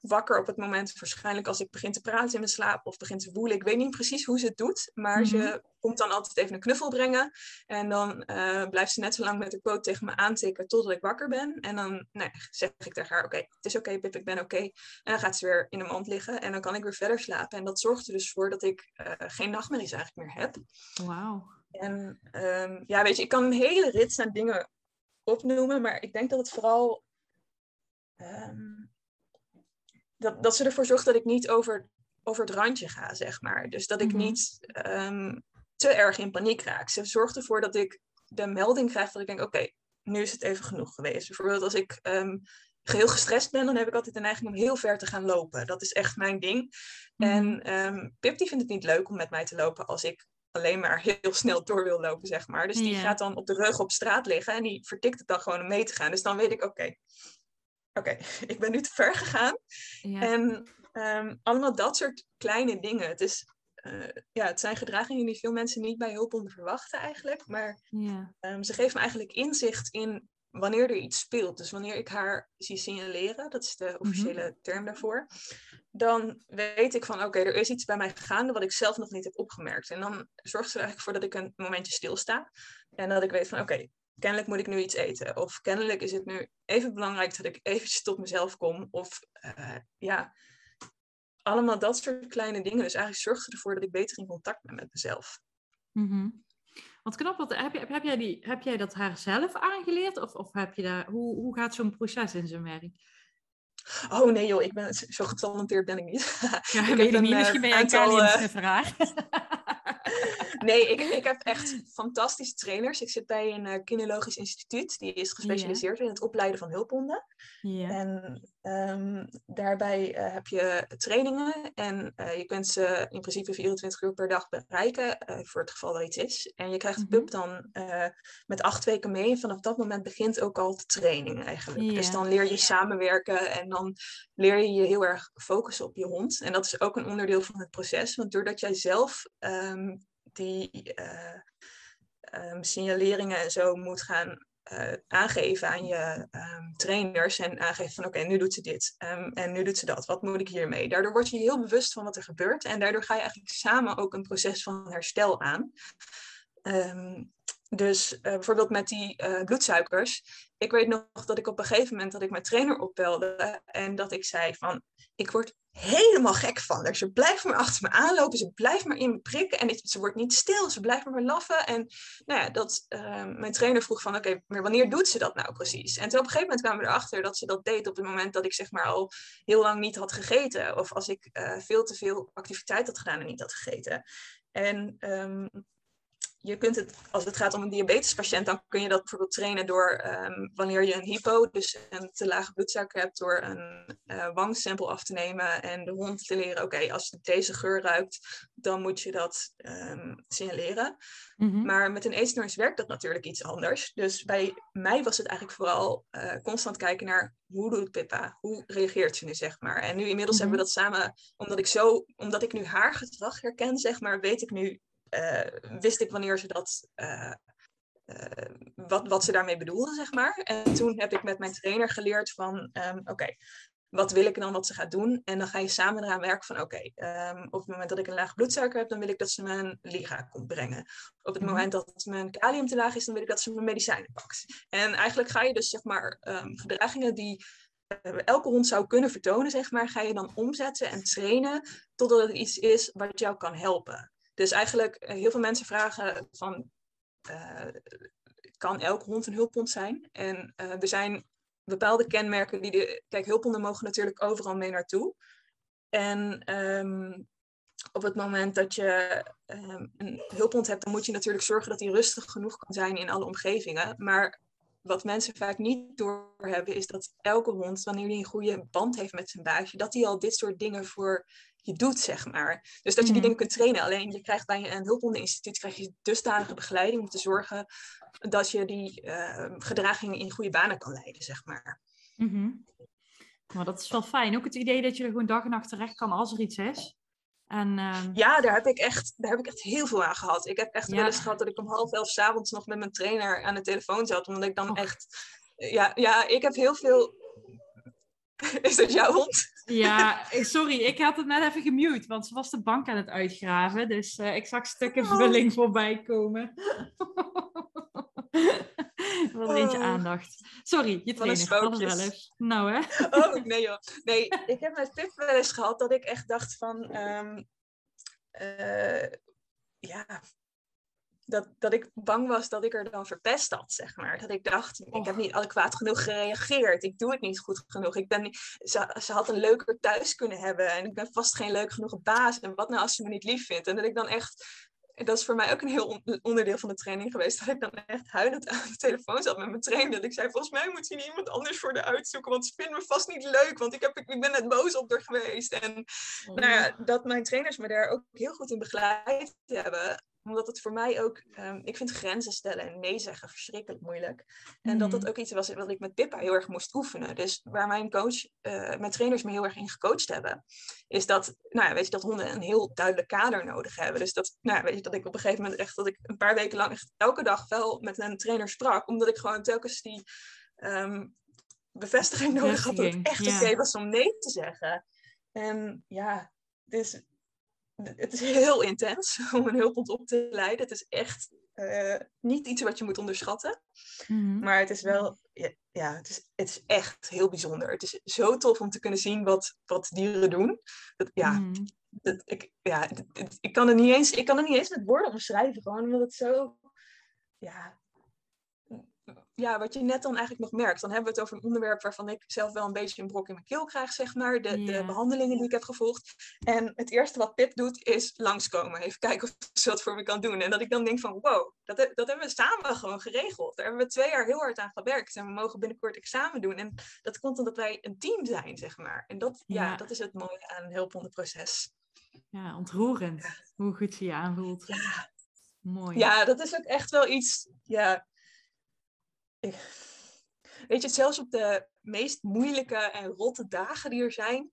wakker op het moment, waarschijnlijk als ik begin te praten in mijn slaap of begin te woelen. Ik weet niet precies hoe ze het doet, maar mm -hmm. ze mhm. komt dan altijd even een knuffel brengen. En dan uh, blijft ze net zo lang met de poot tegen me aantikken totdat ik wakker ben. En dan nee, zeg ik tegen haar, oké, okay, het is oké okay, Pip, ik ben oké. Okay. En dan gaat ze weer in de mand liggen en dan kan ik weer verder slapen. En dat zorgt er dus voor dat ik uh, geen nachtmerries eigenlijk meer heb. Wauw. En um, ja, weet je, ik kan een hele rits aan dingen opnoemen, maar ik denk dat het vooral... Um, dat, dat ze ervoor zorgt dat ik niet over, over het randje ga, zeg maar. Dus dat ik mm -hmm. niet um, te erg in paniek raak. Ze zorgt ervoor dat ik de melding krijg dat ik denk, oké, okay, nu is het even genoeg geweest. Bijvoorbeeld als ik um, geheel gestrest ben, dan heb ik altijd de neiging om heel ver te gaan lopen. Dat is echt mijn ding. Mm -hmm. En um, Pip die vindt het niet leuk om met mij te lopen als ik alleen maar heel snel door wil lopen, zeg maar. Dus die yeah. gaat dan op de rug op straat liggen en die vertikt het dan gewoon om mee te gaan. Dus dan weet ik, oké, okay, oké, okay, ik ben nu te ver gegaan. Ja. En um, allemaal dat soort kleine dingen. Het, is, uh, ja, het zijn gedragingen die veel mensen niet bij hulphonden verwachten eigenlijk. Maar ja. um, ze geven me eigenlijk inzicht in wanneer er iets speelt. Dus wanneer ik haar zie signaleren, dat is de officiële mm -hmm. term daarvoor. Dan weet ik van oké, okay, er is iets bij mij gaande wat ik zelf nog niet heb opgemerkt. En dan zorgt ze er eigenlijk voor dat ik een momentje stilsta. En dat ik weet van oké, okay, kennelijk moet ik nu iets eten. Of kennelijk is het nu even belangrijk dat ik eventjes tot mezelf kom. Of uh, ja, allemaal dat soort kleine dingen. Dus eigenlijk zorgt ze ervoor dat ik beter in contact ben met mezelf. Mm -hmm. Wat knap, wat, heb, heb, jij die, heb jij dat haar zelf aangeleerd? Of, of heb je daar, hoe, hoe gaat zo'n proces in zijn werk? Oh nee joh, ik ben zo getalenteerd ben ik niet. Ja, ik weet niet. Misschien ben jij een uh... vraag. nee, ik, ik heb echt fantastische trainers. Ik zit bij een uh, kinologisch instituut. Die is gespecialiseerd yeah. in het opleiden van hulphonden. Yeah. En um, daarbij uh, heb je trainingen. En uh, je kunt ze in principe 24 uur per dag bereiken. voor het geval er iets is. En je krijgt de pup dan met acht weken mee. En vanaf dat moment begint ook al de training eigenlijk. Yeah. Dus dan leer je samenwerken. En dan leer je je heel erg focussen op je hond. En dat is ook een onderdeel van het proces. Want doordat jij zelf um, die uh, um, signaleringen en zo moet gaan uh, aangeven aan je um, trainers en aangeven van oké, nu doet ze dit um, en nu doet ze dat. Wat moet ik hiermee? Daardoor word je heel bewust van wat er gebeurt en daardoor ga je eigenlijk samen ook een proces van herstel aan. dus uh, bijvoorbeeld met die bloedsuikers. Ik weet nog dat ik op een gegeven moment dat ik mijn trainer opbelde en dat ik zei van ik word helemaal gek van haar. Ze blijft maar achter me aanlopen, ze blijft maar in me prikken en ze wordt niet stil, ze blijft maar laffen. En nou ja, dat, uh, mijn trainer vroeg van, oké, maar wanneer doet ze dat nou precies? En toen op een gegeven moment kwamen we erachter dat ze dat deed op het moment dat ik zeg maar al heel lang niet had gegeten. Of als ik uh, veel te veel activiteit had gedaan en niet had gegeten. En um, je kunt het, als het gaat om een diabetespatiënt, dan kun je dat bijvoorbeeld trainen door um, wanneer je een hypo, dus een te lage bloedsuiker hebt, door een uh, wangstempel af te nemen en de hond te leren, oké, als het deze geur ruikt, dan moet je dat um, signaleren. Mm -hmm. Maar met een eetstoornis werkt dat natuurlijk iets anders. Dus bij mij was het eigenlijk vooral uh, constant kijken naar hoe doet Pippa, hoe reageert ze nu, zeg maar. En nu inmiddels mm -hmm. hebben we dat samen, omdat ik zo, omdat ik nu haar gedrag herken, zeg maar, weet ik nu wist ik wanneer ze dat, uh, uh, wat, wat ze daarmee bedoelden, zeg maar. En toen heb ik met mijn trainer geleerd van, um, oké, okay, wat wil ik dan wat ze gaat doen? En dan ga je samen eraan werken van, oké, okay, um, op het moment dat ik een laag bloedsuiker heb, dan wil ik dat ze mijn liga komt brengen. Op het moment dat mijn kalium te laag is, dan wil ik dat ze mijn medicijnen pakt. En eigenlijk ga je dus, zeg maar, um, gedragingen die elke hond zou kunnen vertonen, zeg maar, ga je dan omzetten en trainen totdat het iets is wat jou kan helpen. Dus eigenlijk, heel veel mensen vragen van, uh, kan elke hond een hulphond zijn? En uh, er zijn bepaalde kenmerken die de, kijk, hulphonden mogen natuurlijk overal mee naartoe. En um, op het moment dat je um, een hulphond hebt, dan moet je natuurlijk zorgen dat hij rustig genoeg kan zijn in alle omgevingen. Maar wat mensen vaak niet doorhebben, is dat elke hond, wanneer hij een goede band heeft met zijn baasje, dat hij al dit soort dingen voor je doet, zeg maar. Dus dat je die Mhm. dingen kunt trainen. Alleen je krijgt bij een hulphondeninstituut krijg je dusdanige begeleiding om te zorgen dat je die uh, gedragingen in goede banen kan leiden, zeg maar. Mhm. Maar dat is wel fijn. Ook het idee dat je er gewoon dag en nacht terecht kan als er iets is. En, uh... Ja, daar heb, ik echt, daar heb ik echt heel veel aan gehad. Ik heb echt Ja. wel eens gehad dat ik om half elf 's avonds nog met mijn trainer aan de telefoon zat. Omdat ik dan echt... Ja, ja, ik heb heel veel... Is dat jouw hond? Ja, sorry, ik had het net even gemute, want ze was de bank aan het uitgraven. Dus eh, ik zag stukken Oh. vulling voorbij komen. Wat er eentje Oh. aandacht. Sorry, je een trainer. Dat wel eens. Nou hè. Oh, nee joh. Nee, ik heb met Pip wel eens gehad dat ik echt dacht van... ehm, eh, ja, dat, dat ik bang was dat ik er dan verpest had, zeg maar. Dat ik dacht, ik heb niet adequaat genoeg gereageerd. Ik doe het niet goed genoeg. Ik ben niet, ze, ze had een leuker thuis kunnen hebben. En ik ben vast geen leuk genoeg baas. En wat nou als ze me niet lief vindt? En dat ik dan echt... Dat is voor mij ook een heel on- onderdeel van de training geweest. Dat ik dan echt huilend aan de telefoon zat met mijn trainer. Dat ik zei, volgens mij moet je iemand anders voor de uitzoeken. Want ze vinden me vast niet leuk. Want ik, heb, ik ben net boos op haar geweest. En nou ja, dat mijn trainers me daar ook heel goed in begeleid hebben. Omdat het voor mij ook, um, ik vind grenzen stellen en nee zeggen verschrikkelijk moeilijk. En dat dat ook iets was wat ik met Pippa heel erg moest oefenen. Dus waar mijn coach, uh, mijn trainers me heel erg in gecoacht hebben, is dat, nou ja, weet je, dat honden een heel duidelijk kader nodig hebben. Dus dat, nou ja, weet je, dat ik op een gegeven moment echt, dat ik een paar weken lang echt elke dag wel met een trainer sprak. Omdat ik gewoon telkens die um, bevestiging nodig had dat het echt oké okay was om nee te zeggen. En ja, dus het is heel intens om een hulphond op te leiden. Het is echt uh, niet iets wat je moet onderschatten. Mhm. Maar het is wel, ja, ja het, is, het is echt heel bijzonder. Het is zo tof om te kunnen zien wat, wat dieren doen. Dat, ja, Mhm. dat, ik, ja ik, kan het niet eens, ik kan het niet eens met woorden omschrijven. Gewoon omdat het zo, ja, ja, wat je net dan eigenlijk nog merkt, dan hebben we het over een onderwerp waarvan ik zelf wel een beetje een brok in mijn keel krijg, zeg maar. De, de behandelingen die ik heb gevolgd. En het eerste wat Pip doet, is langskomen. Even kijken of ze dat voor me kan doen. En dat ik dan denk van, wow, dat, dat hebben we samen gewoon geregeld. Daar hebben we twee jaar heel hard aan gewerkt. En we mogen binnenkort examen doen. En dat komt omdat wij een team zijn, zeg maar. En dat, ja. Ja. dat is het mooie aan een hulphondenproces. Ja, ontroerend. Hoe goed ze je aanvoelt. Ja. Mooi. Ja, dat is ook echt wel iets. Ja. Weet je, zelfs op de meest moeilijke en rotte dagen die er zijn.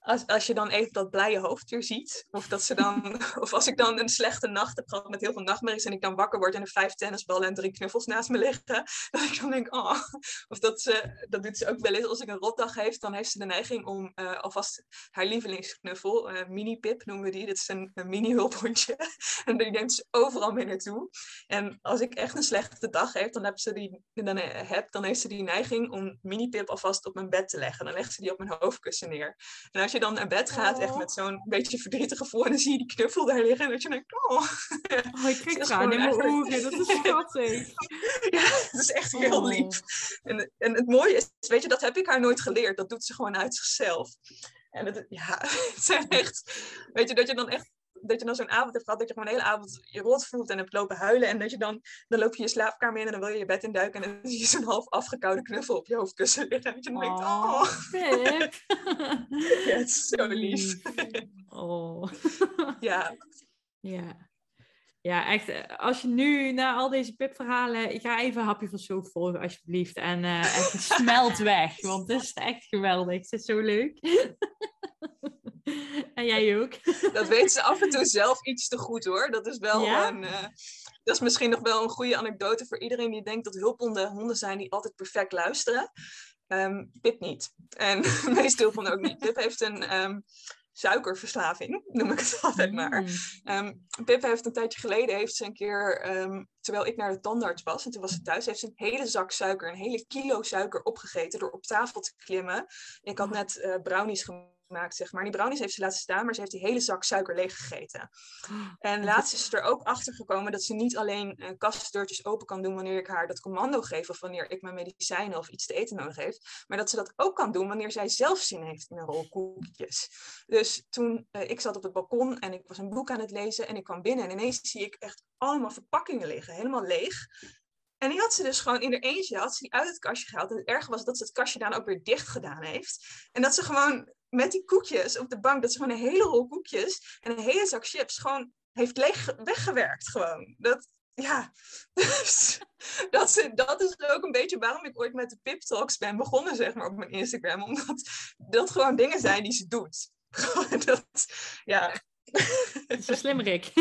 Als, als je dan even dat blije hoofd weer ziet. Of, dat ze dan, of als ik dan een slechte nacht heb gehad met heel veel nachtmerries. En ik dan wakker word en er vijf tennisballen en drie knuffels naast me liggen. Ik dan denk, oh. Of dat ze, dat doet ze ook wel eens als ik een rotdag heeft. Dan heeft ze de neiging om eh, alvast haar lievelingsknuffel. eh, mini Pip noemen we die. Dat is een, mini hulphondje. En die neemt ze overal mee naartoe. En als ik echt een slechte dag heb, dan, heb ze die, dan, eh, heb, dan heeft ze die neiging om mini-pip alvast op mijn bed te leggen. Dan legt ze die op mijn hoofdkussen neer. Als je dan naar bed gaat, echt met zo'n beetje verdrietig gevoel, en dan zie je die knuffel daar liggen, en dat je denkt, oh. oh ik krijg tranen in mijn ogen, dat is schattig. ja, dat is echt heel lief. En, en het mooie is, weet je, dat heb ik haar nooit geleerd. Dat doet ze gewoon uit zichzelf. En het, ja, het zijn echt, weet je, dat je dan echt dat je dan zo'n avond hebt gehad dat je gewoon de hele avond je rot voelt en hebt lopen huilen. En dat je dan, dan loop je je slaapkamer in en dan wil je je bed induiken. En dan zie je zo'n half afgekoude knuffel op je hoofdkussen liggen. En dat je dan denkt, oh. ja, het is zo lief. oh. ja. Ja. Ja, echt. Eh, als je nu na al deze pipverhalen, ik ga even een hapje van soep volgen, alsjeblieft. En uh, echt smelt weg, want het is echt geweldig. Het is zo leuk. en jij ook. dat weet ze af en toe zelf iets te goed hoor. Dat is wel een. Uh, dat is misschien nog wel een goede anekdote voor iedereen die denkt dat hulphonden honden zijn die altijd perfect luisteren. Um, Pip niet. En de meeste hulphonden ook niet. Pip heeft een. Um, suikerverslaving, noem ik het altijd maar. Um, Pip heeft een tijdje geleden, heeft ze een keer, terwijl ik naar de tandarts was, en toen was ze thuis, heeft ze een hele zak suiker, een hele kilo suiker opgegeten door op tafel te klimmen. Ik had net uh, brownies gemaakt gemaakt, zeg maar. Die brownies heeft ze laten staan, maar ze heeft die hele zak suiker leeg gegeten. En laatst is ze er ook achter gekomen dat ze niet alleen uh, kastdeurtjes open kan doen wanneer ik haar dat commando geef of wanneer ik mijn medicijnen of iets te eten nodig heeft, maar dat ze dat ook kan doen wanneer zij zelf zin heeft in een rol koekjes. Dus toen uh, ik zat op het balkon en ik was een boek aan het lezen en ik kwam binnen en ineens zie ik echt allemaal verpakkingen liggen, helemaal leeg. En die had ze dus gewoon in er eentje, had ze die uit het kastje gehaald. En het erge was dat ze het kastje dan ook weer dicht gedaan heeft. En dat ze gewoon met die koekjes op de bank, dat ze gewoon een hele rol koekjes en een hele zak chips gewoon heeft leeg weggewerkt gewoon. Dat, ja, dus dat, ze, dat is ook een beetje waarom ik ooit met de Pip Talks ben begonnen, zeg maar, op mijn Instagram. Omdat dat gewoon dingen zijn die ze doet. dat, ja. Zo slim, Rick.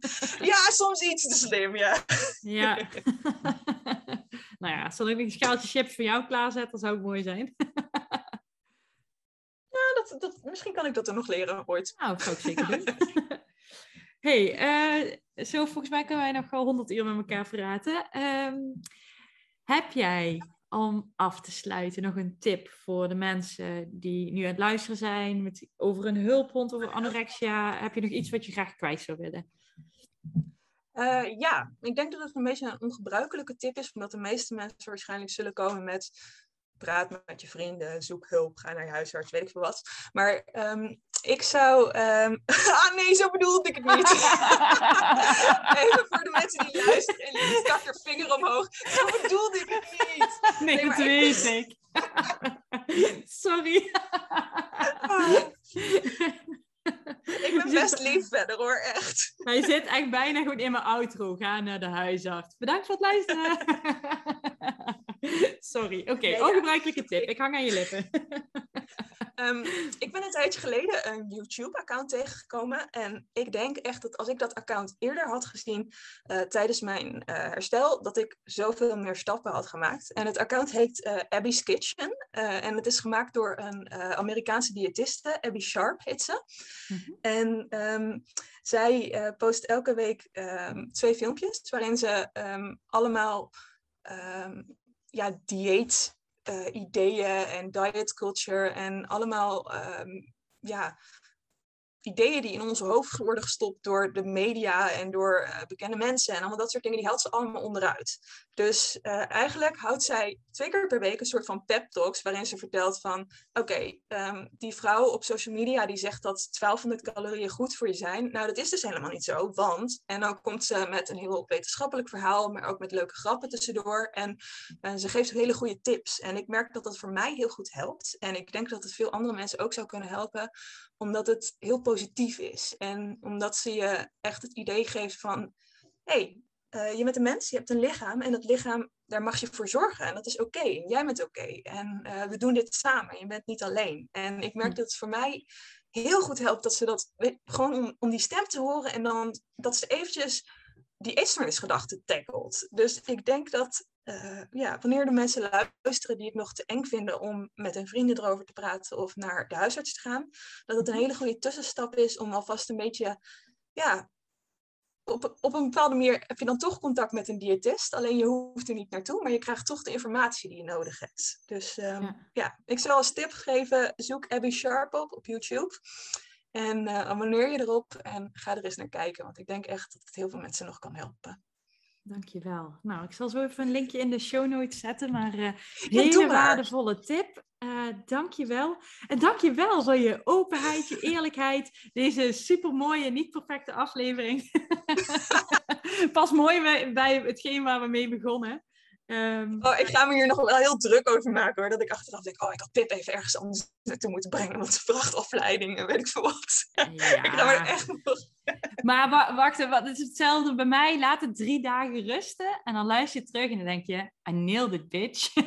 ja, soms iets te slim, ja. Ja. nou ja, zal ik een schaaltje chips voor jou klaarzetten? Dat zou ook mooi zijn dat, misschien kan ik dat er nog leren ooit. Nou, dat zou ik zeker doen. hey, uh, zo volgens mij kunnen wij nog wel honderd uur met elkaar praten. Ehm, heb jij om af te sluiten nog een tip voor de mensen die nu aan het luisteren zijn met, over een hulphond, over anorexia? Heb je nog iets wat je graag kwijt zou willen? Uh, ja, ik denk dat het een beetje een ongebruikelijke tip is, omdat de meeste mensen waarschijnlijk zullen komen met praat met je vrienden, zoek hulp, ga naar je huisarts, weet ik veel wat. Maar um, ik zou. Um... ah nee, zo bedoelde ik het niet. Even voor de mensen die luisteren en die stak er vinger omhoog. Zo bedoelde ik het niet. Nee, nee dat weet ik. Sorry. ik ben best lief verder hoor, echt. Hij zit echt bijna gewoon in mijn outro. Ga naar de huisarts. Bedankt voor het luisteren. Sorry. Oké, okay, ongebruikelijke tip. Ik hang aan je lippen. Um, ik ben een tijdje geleden een YouTube-account tegengekomen. En ik denk echt dat als ik dat account eerder had gezien uh, tijdens mijn uh, herstel, dat ik zoveel meer stappen had gemaakt. En het account heet uh, Abby's Kitchen. en het is gemaakt door een Amerikaanse diëtiste, Abby Sharp heet ze. Mm -hmm. En um, zij post elke week um, twee filmpjes waarin ze allemaal ja, dieet ideeën en diet culture en allemaal um, ja, ideeën die in onze hoofd worden gestopt door de media en door uh, bekende mensen en allemaal dat soort dingen, die haalt ze allemaal onderuit. Dus uh, eigenlijk houdt zij twee keer per week een soort van pep talks waarin ze vertelt van oké, um, die vrouw op social media die zegt dat 1200 calorieën goed voor je zijn. Nou, dat is dus helemaal niet zo, want en dan komt ze met een heel wetenschappelijk verhaal, maar ook met leuke grappen tussendoor en uh, ze geeft hele goede tips. En ik merk dat dat voor mij heel goed helpt en ik denk dat het veel andere mensen ook zou kunnen helpen, omdat het heel positief is en omdat ze je echt het idee geeft van hey, uh, je bent een mens, je hebt een lichaam en dat lichaam, daar mag je voor zorgen. En dat is oké. En jij bent oké. En uh, we doen dit samen. Je bent niet alleen. En ik merk dat het voor mij heel goed helpt dat ze dat, gewoon om, om die stem te horen en dan dat ze eventjes die eetstoornisgedachte tackelt. Dus ik denk dat uh, ja, wanneer de mensen luisteren die het nog te eng vinden om met hun vrienden erover te praten of naar de huisarts te gaan, dat het een hm. hele goede tussenstap is om alvast een beetje ja, op, op een bepaalde manier heb je dan toch contact met een diëtist. Alleen je hoeft er niet naartoe, maar je krijgt toch de informatie die je nodig hebt. Dus ehm, ja. ik zou als tip geven, zoek Abby Sharp op op YouTube. En uh, abonneer je erop en ga er eens naar kijken. Want ik denk echt dat het heel veel mensen nog kan helpen. Dankjewel. Nou, ik zal zo even een linkje in de show notes zetten, maar uh, hele waardevolle tip. Uh, dankjewel. En dankjewel voor je openheid, je eerlijkheid, deze supermooie, niet perfecte aflevering. Pas mooi bij, bij hetgeen waar we mee begonnen. Um, oh, ik ga me hier nog wel heel druk over maken hoor. Dat ik achteraf denk, oh, ik had Pip even ergens anders naartoe moeten brengen. Want vrachtafleiding en weet ik veel wat. Ja. ik ga er echt nog... maar wacht, wat, het is hetzelfde bij mij. Laat het drie dagen rusten. En dan luister je terug en dan denk je, I nailed it, bitch.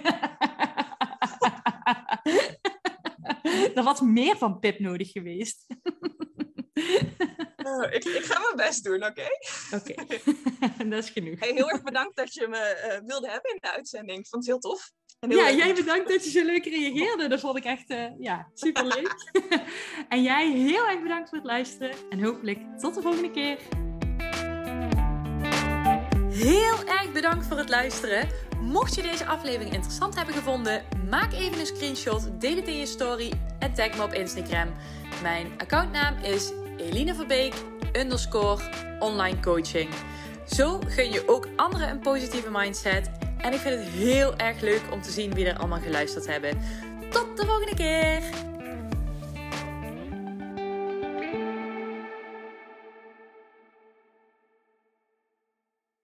er was meer van Pip nodig geweest. Nou, ik, ik, ga mijn best doen, oké? Oké, dat is genoeg. Hey, heel erg bedankt dat je me uh, wilde hebben in de uitzending. Ik vond het heel tof. Ja, jij bedankt dat je zo leuk reageerde. Dat vond ik echt uh, ja, super leuk. en jij heel erg bedankt voor het luisteren. En hopelijk tot de volgende keer. Heel erg bedankt voor het luisteren. Mocht je deze aflevering interessant hebben gevonden, maak even een screenshot, deel het in je story en tag me op Instagram. Mijn accountnaam is Eline Verbeek underscore online coaching. Zo gun je ook anderen een positieve mindset. En ik vind het heel erg leuk om te zien wie er allemaal geluisterd hebben. Tot de volgende keer!